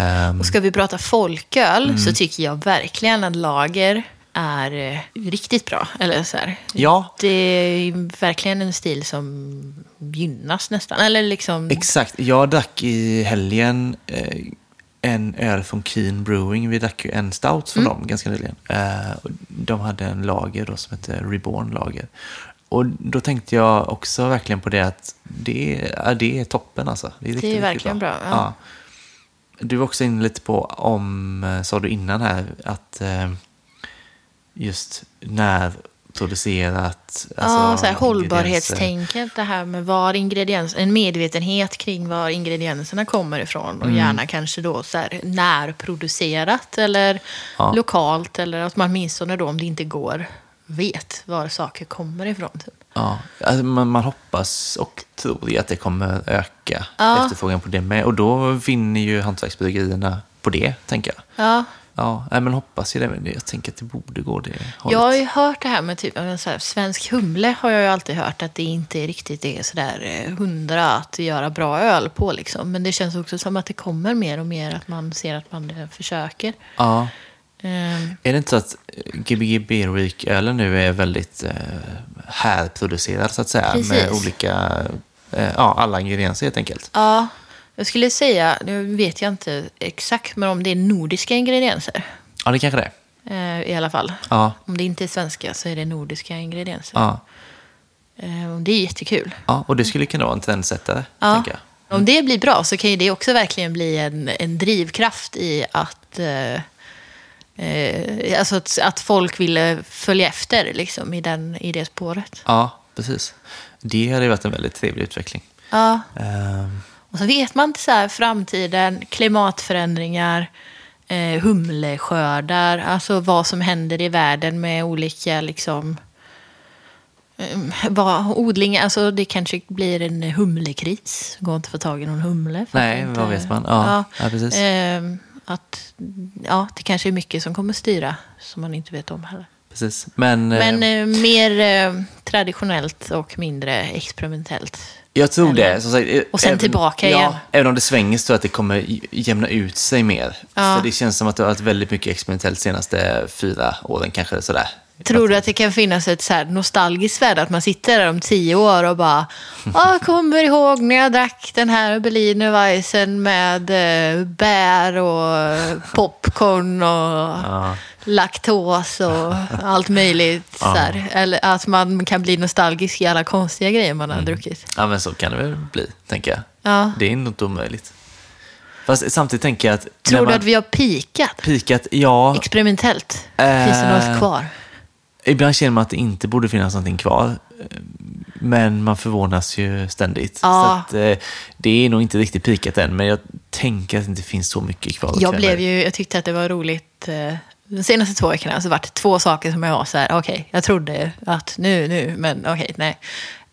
B: Ehm,
A: Och ska vi prata folköl så tycker jag verkligen att lager är eh, riktigt bra. Eller så här.
B: ja,
A: Det är verkligen en stil som gynnas nästan. Eller liksom...
B: exakt. Jag drack i helgen eh, en öl från Keen Brewing. Vi drack ju en stout från dem ganska nyligen. Eh, de hade en lager då som hette Reborn Lager. Och då tänkte jag också verkligen på det att det, ja, det är toppen alltså. Det är, riktigt, riktigt
A: verkligen bra, ja.
B: Du var också inne lite på, om, eh, sa du innan här, att eh, just när producerat.
A: ja,
B: alltså,
A: så här, hållbarhetstänket, det här med var ingrediens, en medvetenhet kring var ingredienserna kommer ifrån. Och gärna kanske då så här, närproducerat eller
B: Ja.
A: lokalt. Eller att man åtminstone då, om det inte går, vet var saker kommer ifrån. Typ.
B: Ja, alltså man, man hoppas och tror att det kommer öka
A: Ja.
B: efterfrågan på det med. Och då vinner ju hantverksbryggerierna på det, tänker jag.
A: Ja,
B: Ja, nej, men hoppas ju det. Men jag tänker att det borde gå det hållet.
A: Jag har ju hört det här med typ, så här, svensk humle har jag ju alltid hört att det inte riktigt är sådär eh, hundra att göra bra öl på liksom. Men det känns också som att det kommer mer och mer att man ser att man eh, försöker.
B: Ja.
A: Ehm,
B: Är det inte så att Gbg Berwick-ölen nu är väldigt eh, härproducerad, så att säga? Med
A: Precis.
B: olika, eh, ja, alla ingredienser helt enkelt.
A: ja, jag skulle säga, nu vet jag inte exakt, men om det är nordiska ingredienser
B: Ja, det kanske det är.
A: eh, i alla fall.
B: Ja,
A: Om det inte är svenska så är det nordiska ingredienser.
B: ja,
A: Eh, det är jättekul.
B: ja, och det skulle kunna vara en trendsättare,
A: Ja.
B: tänker jag.
A: Om det blir bra så kan ju det också verkligen bli en, en drivkraft i att, eh, eh, alltså att, att folk vill följa efter liksom, i, den, i det spåret.
B: Ja, precis. Det hade varit en väldigt trevlig utveckling.
A: Ja.
B: Ehm,
A: Och så vet man inte så här, framtiden, klimatförändringar, eh, humleskördar, alltså vad som händer i världen med olika liksom, eh, vad, odlingar, alltså det kanske blir en humlekris. Går inte att få tag i någon humle.
B: Nej,
A: att
B: vad
A: inte-
B: vet man? Ja, ja, precis.
A: ehm, att, ja, det kanske är mycket som kommer styra som man inte vet om heller.
B: precis. Men, eh,
A: Men eh, mer eh, traditionellt och mindre experimentellt.
B: Jag tror
A: eller-
B: det. Som sagt, eh,
A: Och sen
B: även-
A: tillbaka
B: ja,
A: igen.
B: Även om det svänger så jag att det kommer jämna ut sig mer.
A: Ja.
B: För det känns som att det har varit väldigt mycket experimentellt de senaste fyra åren, kanske sådär.
A: Tror du att det kan finnas ett så här nostalgiskt värde? Att man sitter där om tio år och bara <laughs> ah, kommer ihåg när jag drack den här Berliner Weisse med eh, bär och popcorn och
B: Ja.
A: Laktos och <laughs> allt möjligt. Så här. Eller att man kan bli nostalgisk i alla konstiga grejer man har druckit.
B: ja, men så kan det väl bli, tänker jag.
A: Ja.
B: Det är inte omöjligt. Fast samtidigt tänker jag att...
A: Tror du att vi har pikat
B: Pikat, ja.
A: experimentellt?
B: Eh,
A: Finns det något kvar?
B: Ibland känner man att det inte borde finnas någonting kvar. Men man förvånas ju ständigt.
A: Ja.
B: Så att, eh, det är nog inte riktigt pikat än, men jag tänker att det inte finns så mycket kvar.
A: Jag, blev ju, jag tyckte att det var roligt. De senaste två veckorna har det varit två saker som jag var så här, okej, jag trodde att nu, nu, men okej, nej.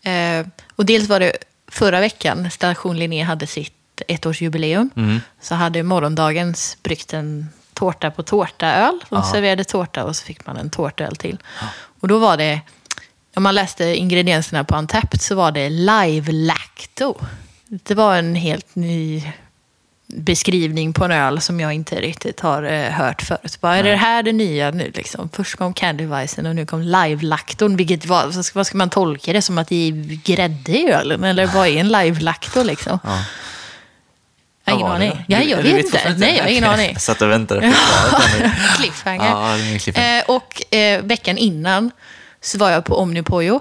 A: Eh, och dels var det förra veckan, Station Linné hade sitt ettårsjubileum.
B: Mm.
A: Så hade morgondagens bryggt en tårta på tårta-öl. De
B: Ja.
A: serverade tårta och så fick man en tårtöl till. Och då var det, om man läste ingredienserna på Antapped så var det live lacto. Det var en helt ny beskrivning på en öl som jag inte riktigt har eh, hört förut. Bara, är det här det nya nu? Liksom? Först kom Candy Weissen och nu kom live-lakton. Vilket vad ska, vad ska man tolka det som? Att det är grädde i ölen? Eller vad är en live-lakto liksom?
B: Ja.
A: Jag har ingen aning. Ja, jag vet inte. Nej, jag har ingen aning.
B: Jag satt och väntade på <laughs> svaret.
A: Cliffhanger.
B: Ja, cliffhanger.
A: Eh, och eh, veckan innan så var jag på Omnipojo.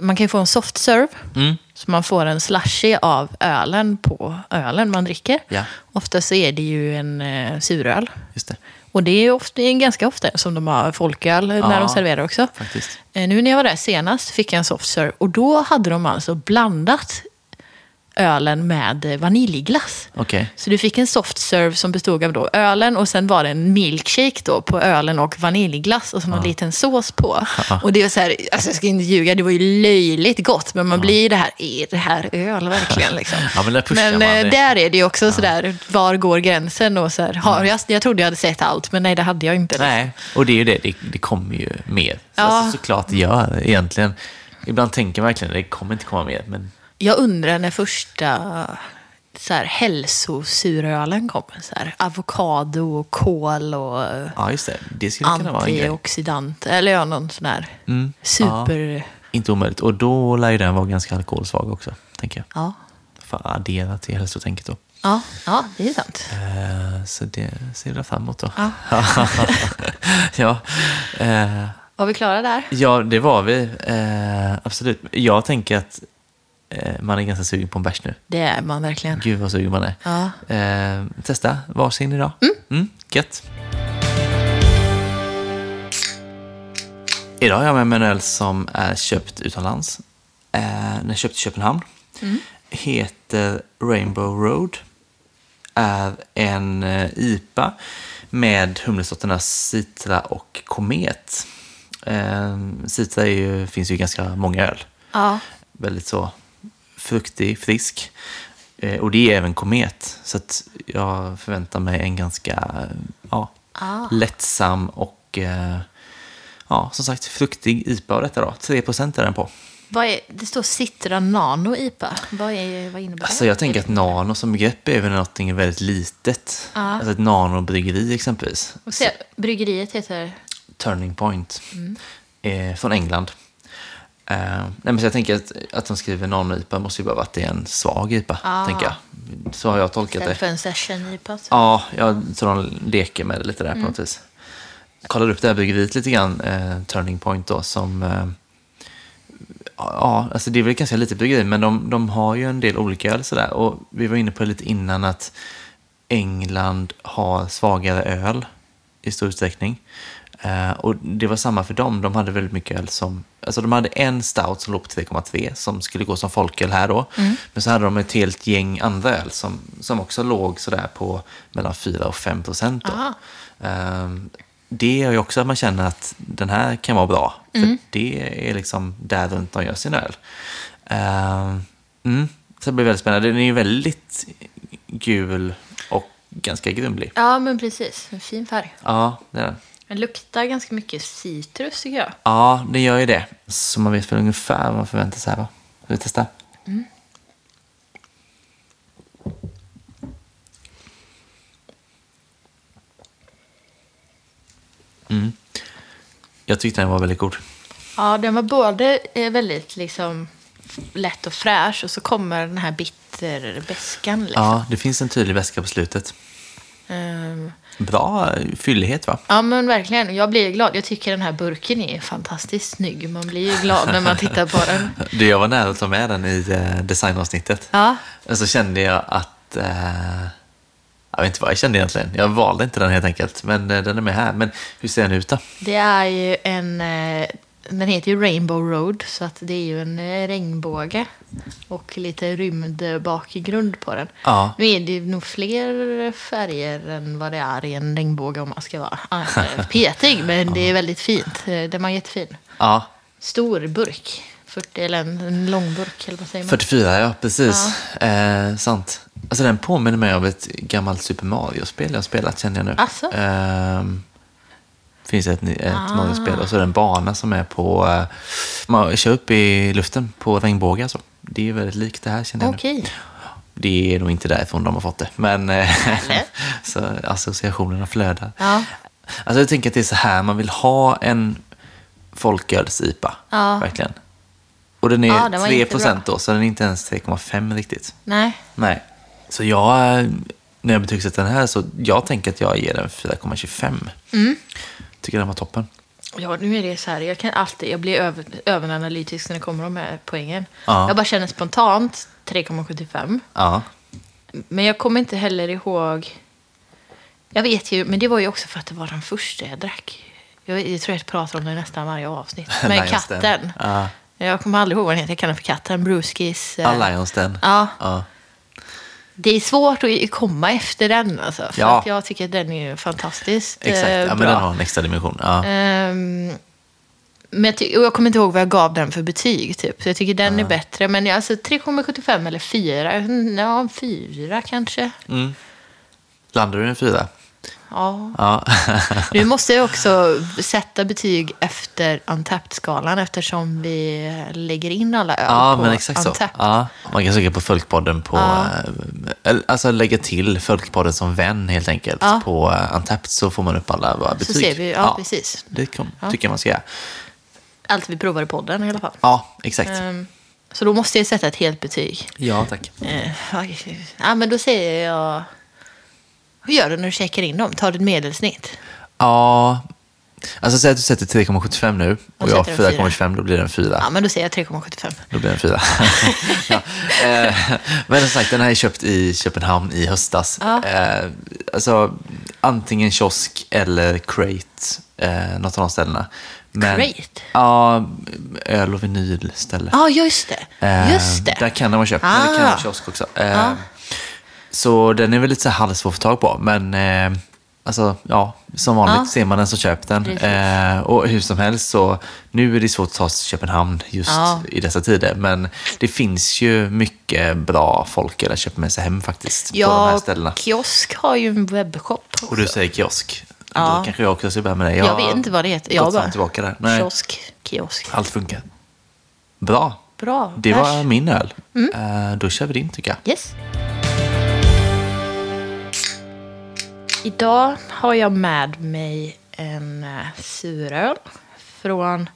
A: Man kan ju få en soft serve.
B: Mm.
A: Så man får en slushy av ölen på ölen man dricker.
B: Ja.
A: Ofta så är det ju en eh, suröl.
B: Just det,
A: Och det är, ofta, ganska ofta som de har folköl när
B: Ja.
A: de serverar också.
B: faktiskt.
A: Eh, Nu när jag var där senast fick jag en soft serve och då hade de alltså blandat ölen med vaniljglass.
B: Okej.
A: Så du fick en soft serve som bestod av då ölen och sen var det en milkshake då på ölen och vaniljglass och så någon liten sås på. Och det var så här, alltså jag ska inte ljuga, det var ju löjligt gott. Men man blir det här, är det här öl verkligen? <laughs> Liksom.
B: Ja, men där
A: men
B: man
A: eh, där är det ju också så där, var går gränsen? Och så här, har jag, jag trodde jag hade sett allt, men nej det hade jag inte. liksom.
B: Nej, och det är ju det, det, det kommer ju mer.
A: Ja.
B: Alltså, såklart det gör egentligen. Ibland tänker man verkligen det kommer inte komma mer, men
A: Jag undrar när första så här, hälsosurölen kommer. Så här, avokado och kål och
B: ja, just det. Det skulle kunna vara en grej.
A: antioxidant. Eller ja, någon sån här
B: Mm.
A: super...
B: Inte omöjligt. Och då lär ju den vara ganska alkoholsvag också, tänker jag.
A: Ja.
B: För att addera till hälsotänket då.
A: Ja, ja, det är sant.
B: Eh, så det ser jag fram emot då.
A: Ja. <laughs>
B: ja. Eh,
A: Var vi klara där?
B: ja, det var vi. Eh, absolut. Jag tänker att man är ganska sugen på en bärs nu.
A: Det är man verkligen.
B: Gud vad sugen man är.
A: Ja.
B: Eh, testa varsin idag. Mm. Mm, gött. Idag har jag med mig en öl som är köpt utomlands. Eh, den är köpt i Köpenhamn. Heter Rainbow Road. Är en eh, IPA med humlesorterna Citra och Komet. Eh, Citra är ju, finns ju ganska många öl.
A: Ja.
B: Väldigt så fruktig, frisk. Eh, och det är även Komet. Så att jag förväntar mig en ganska ja,
A: Ah.
B: lättsam och eh, ja, som sagt fruktig IPA av detta då. 3% är den på.
A: Vad är, det står Citra Nano IPA. Vad, är, vad innebär
B: Alltså
A: det?
B: jag tänker att nano som begrepp är väl någonting väldigt litet.
A: Ja.
B: Alltså ett nanobryggeri exempelvis.
A: Och se, bryggeriet heter...
B: Turning Point.
A: Mm.
B: Eh, från England. Eh, nej, men så jag tänker att, att de skriver nano-IPA måste ju bara vara att det är en svag IPA.
A: Ah.
B: Tänker jag. Så har jag tolkat det.
A: Istället för en session IPA. så.
B: Ja, jag tror de leker med det lite där
A: Mm.
B: på något vis. Jag kollade upp det här bryggeriet lite grann, eh, Turning Point då, som... Eh, ja, alltså det är väl ganska litet bryggeri, men de, de har ju en del olika öl sådär. Och vi var inne på det lite innan att England har svagare öl i stor utsträckning. Eh, och det var samma för dem. De hade väldigt mycket öl som... Alltså de hade en stout som låg på 3,3 som skulle gå som folköl här då. Men så hade de ett helt gäng andra öl som, som också låg sådär på mellan 4 och 5 procent. Ehm, det gör ju också att man känner att den här kan vara bra. För det är liksom där runt de gör sin öl. Ehm, mm, så det blir väldigt spännande. Den är ju väldigt gul och ganska grumlig.
A: Ja, men precis. En fin färg.
B: Ja, det är den.
A: Den luktar ganska mycket citrus tycker jag.
B: Ja, det gör ju det. Så man vet väl ungefär vad man förväntar sig här va? Ska vi testa? Mm. Jag tyckte den var väldigt god.
A: Ja, den var både eh, väldigt liksom lätt och fräsch och så kommer den här bitterbeskan. Liksom.
B: Ja, det finns en tydlig väska på slutet.
A: Ehm,
B: Bra fyllighet va?
A: ja, men verkligen. Jag blir glad. Jag tycker den här burken är fantastiskt snygg. Man blir ju glad när man tittar på den. <laughs>
B: Det jag var nära att ta med den i eh, designavsnittet.
A: Ja,
B: Men så kände jag att... Eh, jag vet inte vad jag kände egentligen. Jag valde inte den helt enkelt. Men eh, den är med här. Men hur ser den ut då?
A: det är ju en... Eh, den heter ju Rainbow Road, så att det är ju en eh, regnbåge. Och lite rymdbakgrund på den.
B: Ja.
A: Nu är det ju nog fler färger än vad det är i en regnbåge om man ska vara eh, <laughs> petig. Men det är väldigt fint. Eh, Den var jättefin.
B: Ja,
A: Stor burk. 40, eller en, en lång burk, eller vad säger man?
B: 44 ja, precis. Eh, sant. Alltså den påminner mig av ett gammalt Super Mario-spel jag spelat känner jag nu.
A: Asså?
B: Ehm, finns ett, ett
A: Ah.
B: Mario-spel och så är det en bana som är på... Eh, man kör upp i luften på regnbågar. Alltså. Det är väldigt likt det här känner jag nu.
A: Okej.
B: Det är nog inte därifrån de har fått det. Men eh, <laughs> så associationerna flödar.
A: Ja.
B: Alltså jag tänker att det är så här man vill ha en folköls-IPA.
A: Ja.
B: Verkligen. Och den är
A: Ja, den var
B: 3
A: jättebra.
B: då, så den är inte ens 3,5 riktigt.
A: Nej.
B: Nej. Så jag, eh, när jag betygsätter den här, så jag tänker att jag ger den 4,25.
A: Mm.
B: Tycker den var toppen.
A: Ja, nu är det så här. Jag kan alltid, jag blir över, överanalytisk när det kommer de här poängen.
B: Ja.
A: Jag bara känner spontant 3,75.
B: Ja.
A: Men jag kommer inte heller ihåg. Jag vet ju, men det var ju också för att det var den första jag drack. Jag, jag tror jag pratar om det nästan varje avsnitt. <laughs>
B: Lions Den.
A: katten.
B: Ja.
A: Jag kommer aldrig ihåg vad den heter. Jag kallar den för katten. Bruskis. eh,
B: Alliance den.
A: Ja.
B: ja.
A: Det är svårt att komma efter den. Alltså, för
B: Ja.
A: att jag tycker att den är fantastiskt
B: Exakt.
A: eh,
B: Ja, men
A: bra.
B: den har en extra dimension. Ja.
A: Ehm, men jag, ty- och jag kommer inte ihåg vad jag gav den för betyg. Typ. Så jag tycker den är bättre. Men jag- alltså 3,75 eller 4. Mm, Ja, en 4 kanske.
B: Mm. Landar du en fyra?
A: Ja.
B: Ja. <laughs>
A: Nu måste jag också sätta betyg efter Untapped-skalan eftersom vi lägger in alla öl
B: Ja,
A: på
B: men exakt så.
A: Untapped.
B: Ja. Man kan söka på Folkpodden på...
A: Ja.
B: eh, Alltså lägga till Folkpodden som vän helt enkelt.
A: Ja.
B: På uh, Untapped så får man upp alla våra betyg.
A: Så ser vi, ja, precis.
B: Det
A: Ja.
B: tycker jag man ska göra.
A: Allt vi provar i podden i alla fall.
B: Ja, exakt.
A: Ehm, så då måste jag sätta ett helt betyg.
B: Ja, tack.
A: Eh, ja, men då säger jag... Hur gör du när du checkar in dem? Tar du ett medelsnitt?
B: Ja, alltså säg att du sätter 3,75 nu och jag
A: sätter en fyra.
B: 4,25, då blir det en 4.
A: Ja, men då säger jag 3,75.
B: Då blir det en 4. <laughs> ja. eh, men som sagt, den här är köpt i Köpenhamn i höstas.
A: Ja.
B: Eh, alltså, antingen kiosk eller crate, eh, något av de ställena. Men,
A: Great.
B: Ja, öl och vinylställe.
A: Ja, just det.
B: Eh,
A: Just det.
B: Där kan den vara köpt, men det kan
A: Ah.
B: vara kiosk också. Eh, Så den är väl lite så halvsvår att få tag på, men eh, alltså, ja, som vanligt
A: Ja.
B: ser man den så köp den. Eh, och hur som helst så, nu är det svårt att ta sig till Köpenhamn just
A: Ja.
B: i dessa tider, men det finns ju mycket bra folk att köpa med sig hem faktiskt på de här
A: Ja,
B: ställena.
A: kiosk har ju en webbshop också.
B: Och du säger kiosk.
A: Ja.
B: Då kanske jag också ska börja med det.
A: Jag vet inte vad det heter. Jag
B: Jag
A: bara-
B: tillbaka där. Nej,
A: Kiosk, kiosk.
B: allt funkar. Bra.
A: Bra.
B: Det var min öl.
A: Mm.
B: Eh, då kör vi din tycker jag.
A: Yes. Idag har jag med mig en uh, suröl från,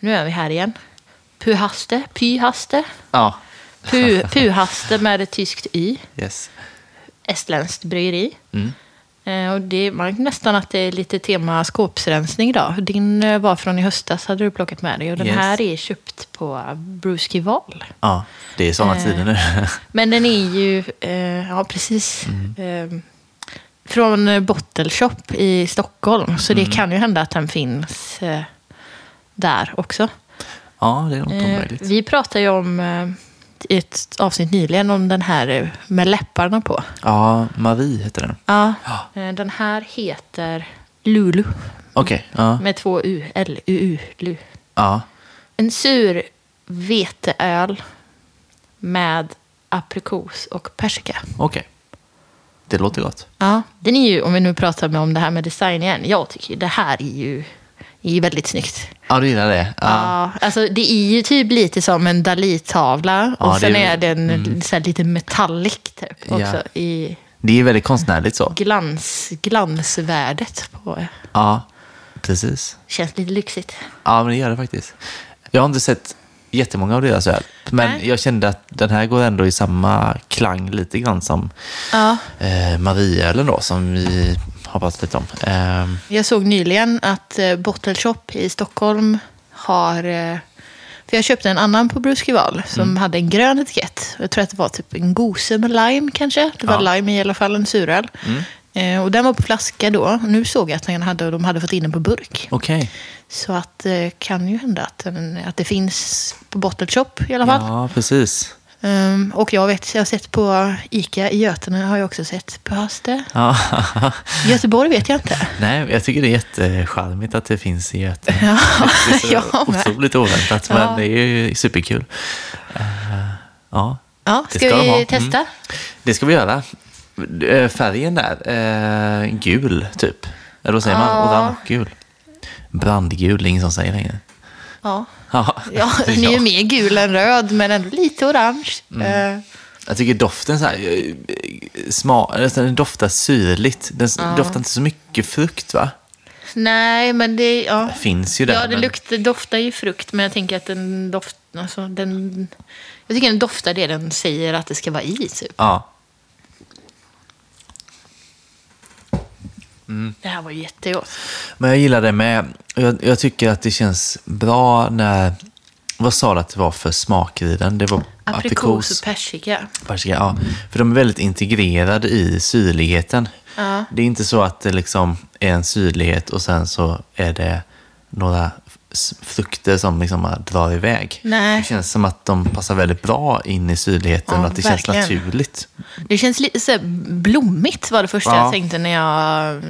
A: nu är vi här igen, Puhaste, Pyhaste,
B: Ja.
A: Pu, Puhaste med ett tyskt y,
B: Yes.
A: estländskt bryggeri.
B: Mm.
A: Eh, och det man nästan att det är lite tema skåpsrensning idag. Din eh, var från i höstas, hade du plockat med dig. Och den
B: Yes.
A: här är köpt på Bruski Val.
B: Ja, det är sådana
A: Eh.
B: tider nu. <laughs>
A: Men den är ju, eh, ja precis,
B: Mm.
A: eh, från eh, Bottle Shop i Stockholm. Så
B: Mm.
A: det kan ju hända att den finns eh, där också.
B: ja, det är något
A: Eh,
B: omöjligt.
A: vi pratade ju om eh, i ett avsnitt nyligen om den här eh, med läpparna på.
B: Ja, Marie heter den.
A: Ja, eh, den här heter Lulu
B: Okej, ja.
A: med två U, L-U-U, Lu.
B: ja.
A: En sur veteöl med aprikos och persika.
B: Okej. Det låter gott.
A: Ja, den är ju, om vi nu pratar med om det här med design igen, jag tycker ju det här är ju, är ju väldigt snyggt.
B: Ja, du gillar det? Ja.
A: Ja, alltså det är ju typ lite som en Dali-tavla och
B: Ja, det
A: sen
B: är-
A: är den så här lite metallic typ
B: Ja.
A: också i
B: Det är väldigt konstnärligt så.
A: glans, glansvärdet på
B: Ja, precis.
A: Känns lite lyxigt.
B: Ja, men det gör det faktiskt. Jag har inte sett jättemånga av deras öl, men
A: Nej.
B: jag kände att den här går ändå i samma klang lite grann som
A: Ja.
B: eh, Marieölen då, som vi har pratat lite om. Eh,
A: Jag såg nyligen att eh, Bottle Shop i Stockholm har... Eh, för jag köpte en annan på Bruskival som
B: Mm.
A: hade en grön etikett. Jag tror att det var typ en gose med lime kanske. Det var
B: Ja. Mm.
A: lime i alla fall, en suröl. Eh, och den var på flaska då. Nu såg jag att den hade, de hade fått in den på burk.
B: Okej.
A: Så att det kan ju hända att, den, att det finns på Bottle Shop i alla fall.
B: Ja, precis.
A: Ehm, och jag vet, jag har sett på Ica i Götene har jag också sett på Haste.
B: Ja.
A: Göteborg vet jag inte. <laughs>
B: Nej, jag tycker det är jättecharmigt att det finns i Göteborg.
A: Ja, <laughs>
B: Det är så <laughs>
A: med.
B: otroligt oväntat,
A: Ja.
B: men det är ju superkul. Eh, ja,
A: Ja, ska,
B: ska de ha.
A: vi
B: Mm.
A: testa?
B: det ska vi göra. Eh, Färgen där, eh, gul typ. Eller vad säger man?
A: Ja.
B: Orange-gul. Brandgul, det är ingen som säger längre.
A: Ja. <laughs>
B: Ja,
A: Ja,
B: det <laughs> är
A: den är ju mer gul än röd, men ändå lite orange.
B: Mm.
A: Eh,
B: Jag tycker doften så här, eh, sma, eller den doftar syrligt. Den s- doftar inte så mycket frukt va?
A: nej, men det... Ja,
B: Det finns ju där.
A: ja det
B: men-
A: luktar, doftar ju frukt, men jag tänker att den doftar... Alltså, den, jag tycker den doftar det den säger att det ska vara i, typ.
B: Ja,
A: Det här var jättegott.
B: men jag gillar det med. Jag, jag tycker att det känns bra när... Vad sa du att det var för smaker i den? Det var
A: Aprikos och persika.
B: Persika, ja. För de är väldigt integrerade i syrligheten.
A: Ja.
B: Det är inte så att det liksom är en syrlighet och sen så är det några frukter som liksom drar iväg.
A: Nej.
B: Det känns som att de passar väldigt bra in i syrligheten
A: Ja,
B: och att det
A: verkligen.
B: känns naturligt.
A: Det känns lite så blommigt var det första
B: Ja.
A: jag tänkte när jag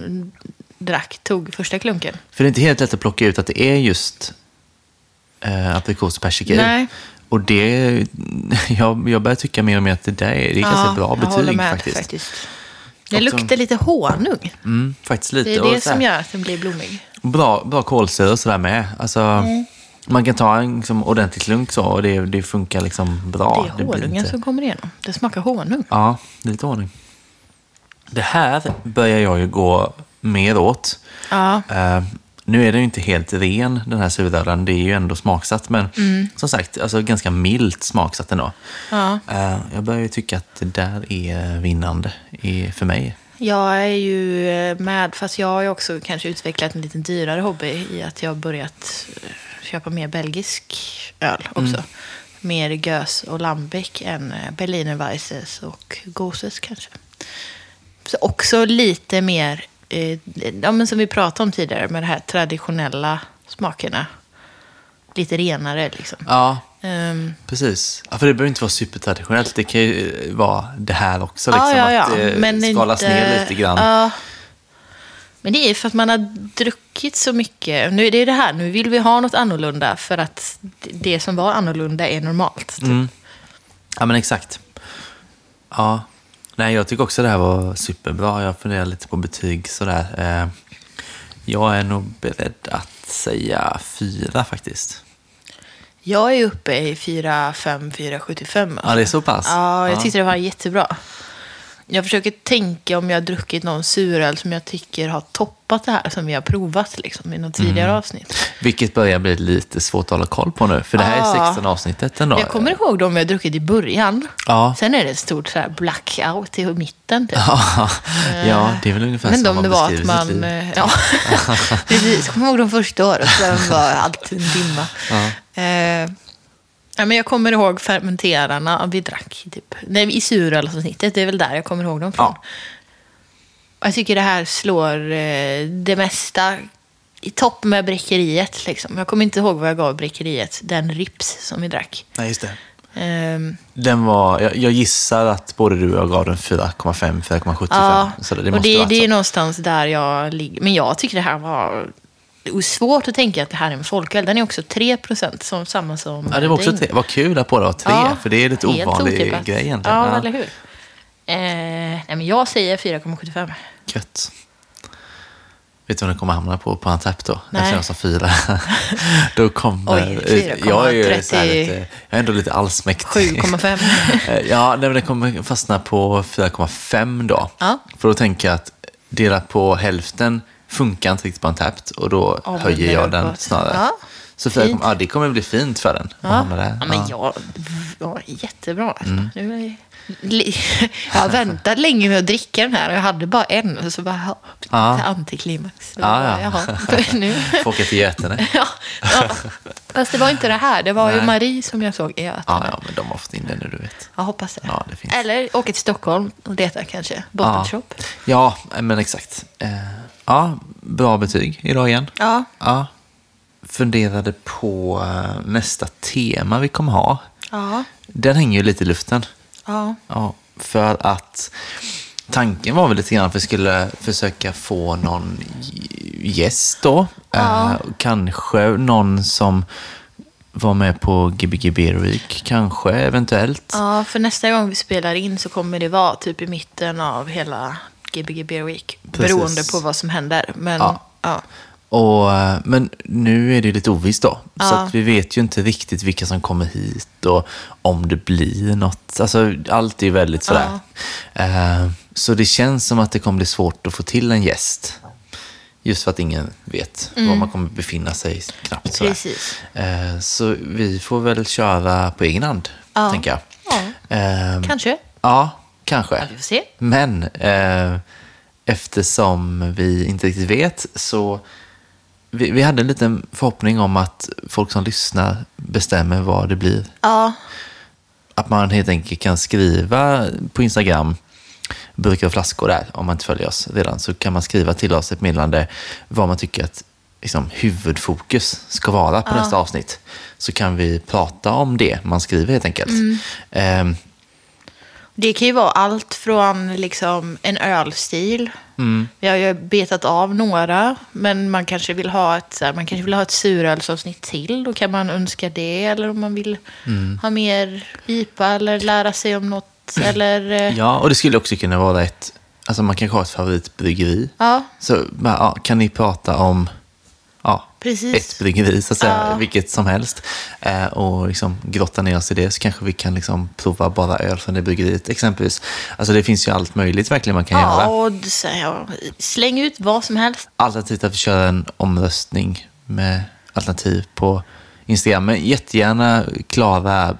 A: drack, tog första klunken.
B: För det är inte helt lätt att plocka ut att det är just eh, aprikos och persika i.
A: Nej.
B: Och det, <laughs> jag, jag börjar tycka mer och mer att det där är, det är ganska bra betyg
A: med,
B: faktiskt.
A: Det
B: Också-
A: luktar lite honung.
B: Mm, faktiskt lite.
A: Det är det som gör att den blir blommig.
B: Bra, bra kolsyra och sådär med. Alltså,
A: Mm.
B: Man kan ta en liksom, ordentlig klunk så och det, det funkar liksom bra.
A: det är honungen
B: inte-
A: som kommer igenom. Det smakar honung.
B: Ja, det är lite honung. Det här börjar jag ju gå mer åt.
A: Ja.
B: Eh, nu är den ju inte helt ren, den här surölen. Det är ju ändå smaksatt, men
A: Mm.
B: som sagt, alltså ganska milt smaksatt ändå.
A: Ja.
B: Eh, jag börjar ju tycka att det där är vinnande i, för mig.
A: Jag är ju eh, med, fast jag har ju också kanske utvecklat en lite dyrare hobby i att jag har börjat eh, köpa mer belgisk öl också. Mer gös och lambic än eh, Berliner Weisses och Goses kanske. Så också lite mer, eh, ja, men som vi pratade om tidigare, med det här traditionella smakerna lite renare. Liksom.
B: Ja,
A: Ehm,
B: precis. Ja, för det behöver inte vara supertraditionellt. Det kan ju eh, vara det här också. Liksom,
A: ja, ja.
B: Att det skalas ner lite grann.
A: Ja. Men det är för att man har druckit så mycket. Nu är det det här, nu vill vi ha något annorlunda för att det som var annorlunda är normalt. Typ.
B: Mm. Ja, men exakt. Ja. Nej, jag tycker också det här var superbra. Jag funderar lite på betyg sådär. Eh, Jag är nog beredd att säga fyra faktiskt.
A: Jag är uppe i 4, 5, 4, 75.
B: Ja, det är så pass?
A: Ja, jag
B: Ja.
A: tyckte det var jättebra. Jag försöker tänka om jag har druckit någon suröl som jag tycker har toppat det här som vi har provat liksom, i något tidigare
B: Mm.
A: avsnitt.
B: Vilket börjar bli lite svårt att hålla koll på nu. För det här är
A: Ja.
B: 16 avsnittet ändå.
A: Jag kommer ihåg de jag har druckit i början.
B: Ja.
A: Sen är det ett stort så här blackout i mitten. Typ. <laughs>
B: Ja, ja, det är väl ungefär
A: Jag vet inte
B: så
A: om det
B: man
A: var att
B: beskriver sitt
A: man...
B: liv.
A: eh, Ja, <laughs> <laughs> precis. Jag kommer ihåg de första åren, sen var allt en dimma.
B: Ja.
A: Eh, ja, men jag kommer ihåg fermenterarna vi drack typ, nej, i surölsavsnittet. Det är väl där jag kommer ihåg dem från.
B: Ja.
A: Jag tycker det här slår eh, det mesta i topp med bräckeriet. Liksom. Jag kommer inte ihåg vad jag gav bräckeriet. Den rips som vi drack.
B: Nej, just det.
A: Ehm,
B: Den var, jag, jag gissar att både du och jag gav den 4,5, 4,75.
A: Ja,
B: så det, det
A: och det, är någonstans där jag ligger. Men jag tycker det här var det är svårt att tänka att det här är en folköl. Den är också 3 som samma som
B: Ja, det var också
A: din.
B: tre. Vad kul att båda var tre,
A: Ja,
B: för det är lite ovanlig
A: otippat.
B: grej egentligen.
A: Ja, eller hur? Eh, nej, men jag säger 4,75.
B: Gött. Vet du vad den kommer hamna på på Antapp då?
A: Nej.
B: Eftersom jag sa fyra. <laughs> då kommer...
A: Oj, 4,30.
B: jag är ju så här lite, jag är ändå lite allsmäktig.
A: 7,5. <laughs>
B: Eh, ja, nej, men den kommer fastna på 4,5 då.
A: Ja.
B: För då tänker jag att dela på hälften funkar inte riktigt på Antapped och då
A: Ja, men
B: höjer jag den
A: gott.
B: snarare.
A: Ja,
B: Så 4,5
A: fint.
B: ja, det kommer bli fint för den.
A: Ja.
B: där.
A: ja, men
B: Ja.
A: jag, ja, jättebra.
B: Mm.
A: Nu <laughs> jag, har väntat länge med att dricka den här och jag hade bara en. Och så bara, ja,
B: Ja.
A: antiklimax.
B: Ja, ja. <laughs>
A: Nu.
B: Får åka till Götene.
A: Ja, ja. Fast det var inte det här. Det var ju
B: Nej.
A: Marie som jag såg i Götene.
B: Ja, ja, men de har fått in det nu, du vet.
A: Jag hoppas det.
B: Ja, det finns.
A: Eller åka till Stockholm och leta kanske. Bottle
B: Ja.
A: shop.
B: Ja, men exakt. Ja, bra betyg idag igen.
A: Ja.
B: Ja. Funderade på eh, nästa tema vi kommer ha.
A: Ja.
B: Den hänger ju lite i luften.
A: Ja.
B: Ja, för att tanken var väl lite grann att vi skulle försöka få någon gäst då.
A: Ja.
B: Eh, kanske någon som var med på Gbg Beer Week, kanske eventuellt.
A: ja, för nästa gång vi spelar in så kommer det vara typ i mitten av hela Gbg Beer Week.
B: Precis.
A: Beroende på vad som händer. Men
B: Ja.
A: ja.
B: Och, eh, men nu är det lite ovisst då. Så
A: Ja.
B: att vi vet ju inte riktigt vilka som kommer hit och om det blir något. Alltså, allt är väldigt sådär. Eh, Så det känns som att det kommer bli svårt att få till en gäst. Just för att ingen vet var man kommer befinna sig knappt. Sådär.
A: Mm.
B: Eh, Så vi får väl köra på egen hand, tänker jag.
A: Ja.
B: Eh,
A: Kanske.
B: Ja, kanske.
A: Ja, vi får se.
B: Men eh, eftersom vi inte riktigt vet så vi, vi hade en liten förhoppning om att folk som lyssnar bestämmer vad det blir.
A: Ja.
B: Att man helt enkelt kan skriva på Instagram, burkar och flaskor där, om man inte följer oss redan, så kan man skriva till oss ett meddelande vad man tycker att liksom, huvudfokus ska vara på nästa avsnitt. Så kan vi prata om det man skriver helt enkelt. Ehm,
A: Det kan ju vara allt från liksom en ölstil.
B: Mm.
A: Vi har ju betat av några, men man kanske vill ha ett, man kanske vill ha ett surölsavsnitt till. Då kan man önska det. Eller om man vill
B: Mm.
A: ha mer IPA eller lära sig om något. Eller, eh,
B: Ja, och det skulle också kunna vara ett, alltså man kanske har ett favoritbryggeri.
A: ja,
B: Så ja, kan ni prata om ja,
A: Precis.
B: ett bryggeri, så att säga,
A: Ja.
B: vilket som helst. Eh, och liksom grotta ner oss i det, så kanske vi kan liksom prova bara öl från det bryggeriet exempelvis. Alltså det finns ju allt möjligt verkligen man kan
A: ja,
B: göra.
A: och ja, släng ut vad som helst.
B: Alternativt att vi kör en omröstning med alternativ på Instagram. Men jättegärna klara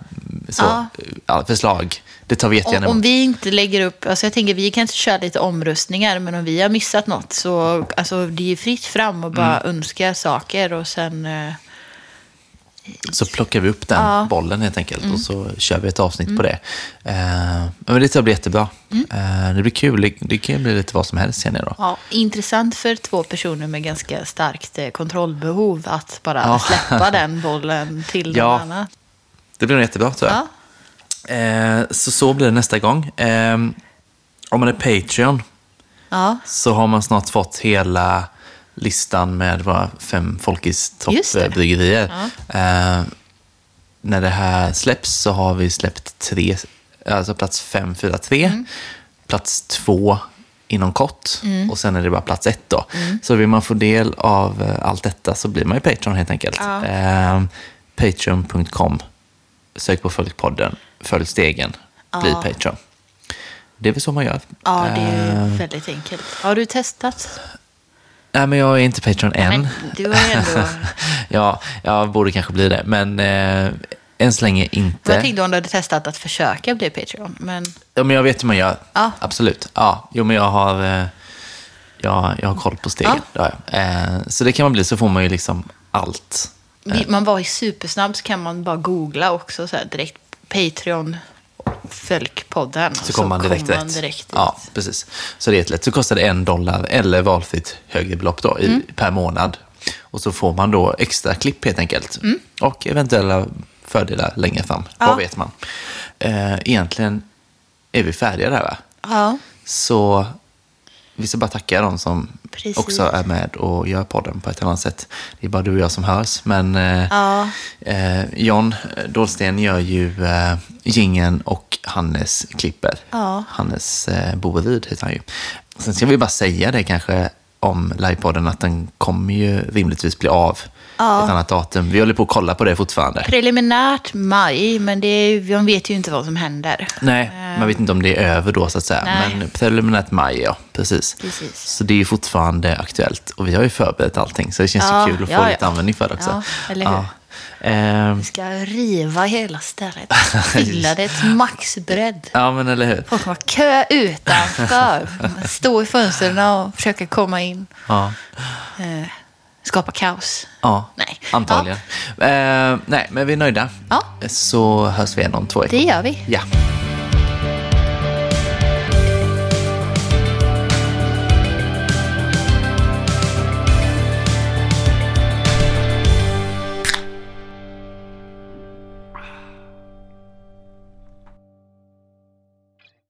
B: så,
A: Ja.
B: ja, förslag. Det tar vi jättegärna
A: Om, om vi inte lägger upp, alltså jag tänker vi kan inte köra lite omröstningar, men om vi har missat något så alltså det är fritt fram och bara
B: Mm.
A: önska saker och sen eh,
B: Så plockar vi upp den
A: Ja.
B: bollen helt enkelt
A: Mm.
B: och så kör vi ett avsnitt på det. Eh, men det tror jag blir jättebra.
A: Mm.
B: Eh, det blir kul. Det, det kan ju bli lite vad som helst känner jag då.
A: Ja, intressant för två personer med ganska starkt eh, kontrollbehov att bara
B: Ja.
A: släppa <laughs> den bollen till
B: Ja.
A: någon annan.
B: Det blir nog jättebra tror jag.
A: Ja.
B: Eh, så så blir det nästa gång. Eh, om man är Patreon
A: Ja.
B: så har man snart fått hela listan med våra fem Folkis
A: Just det.
B: toppbryggerier. Eh, när det här släpps så har vi släppt tre, alltså plats fem, fyra, tre.
A: Mm.
B: Plats två inom kort och sen är det bara plats ett då.
A: Mm.
B: Så vill man få del av eh, allt detta så blir man ju Patreon helt enkelt.
A: Ja.
B: Eh, Patreon.com, sök på Folkpodden, följ stegen, bli
A: Ja.
B: Patreon. Det är väl så man gör.
A: ja, det är ju
B: Eh,
A: väldigt enkelt. Har du testat?
B: Nej, men jag är inte Patreon än.
A: Men du har ändå... <laughs>
B: ja, jag borde kanske bli det, men eh, än så länge inte.
A: Jag tänkte om du hade testat att försöka bli Patreon. Men
B: Ja, men jag vet hur man gör.
A: Ja.
B: Absolut. Ja, jo, men jag har, eh, jag, jag har koll på stegen.
A: Ja.
B: Eh, så det kan man bli, så får man ju liksom allt.
A: vill man vara supersnabb så kan man bara googla också så direkt Patreon Folkpodden.
B: Så kommer man direkt
A: kommer
B: rätt.
A: direkt dit.
B: ja, precis. Så det är jättelätt. Så kostar det en dollar eller valfritt högre belopp då, i,
A: Mm.
B: per månad. Och så får man då extra klipp helt enkelt. Och eventuella fördelar längre fram.
A: Ja.
B: Vad vet man? Eh, egentligen är vi färdiga där va?
A: Ja,
B: Så vi ska bara tacka de som
A: Precis.
B: också är med och gör podden på ett annat sätt. Det är bara du och jag som hörs, men eh,
A: Ja.
B: eh, John Dahlsten gör ju eh, gingen och Hannes klipper.
A: Ja.
B: Hannes eh, Boeryd heter han ju. Sen ska vi bara säga det kanske om livepodden att den kommer ju rimligtvis bli av
A: Ja.
B: ett annat datum. Vi håller på att kolla på det fortfarande.
A: preliminärt maj, men det är, man vet ju inte vad som händer.
B: Nej, man vet inte om det är över då så att säga.
A: Nej.
B: Men preliminärt maj, ja. Precis.
A: Precis.
B: Så det är fortfarande aktuellt. Och vi har ju förberett allting, så det känns
A: Ja,
B: ju kul att få
A: ja,
B: lite användning för det också.
A: Eller hur?
B: Ehm,
A: Vi ska riva hela stället. <laughs> Fylla det till maxbredd.
B: ja, men eller hur.
A: Folk kommer kö utanför. <laughs> Stå i fönstren och försöka komma in.
B: Ja,
A: Eh, skapa kaos.
B: ja
A: Nej.
B: antagligen. Ehm, nej, men vi är nöjda.
A: Ja.
B: Så hörs vi igen om två veckor.
A: Det gör vi.
B: Ja.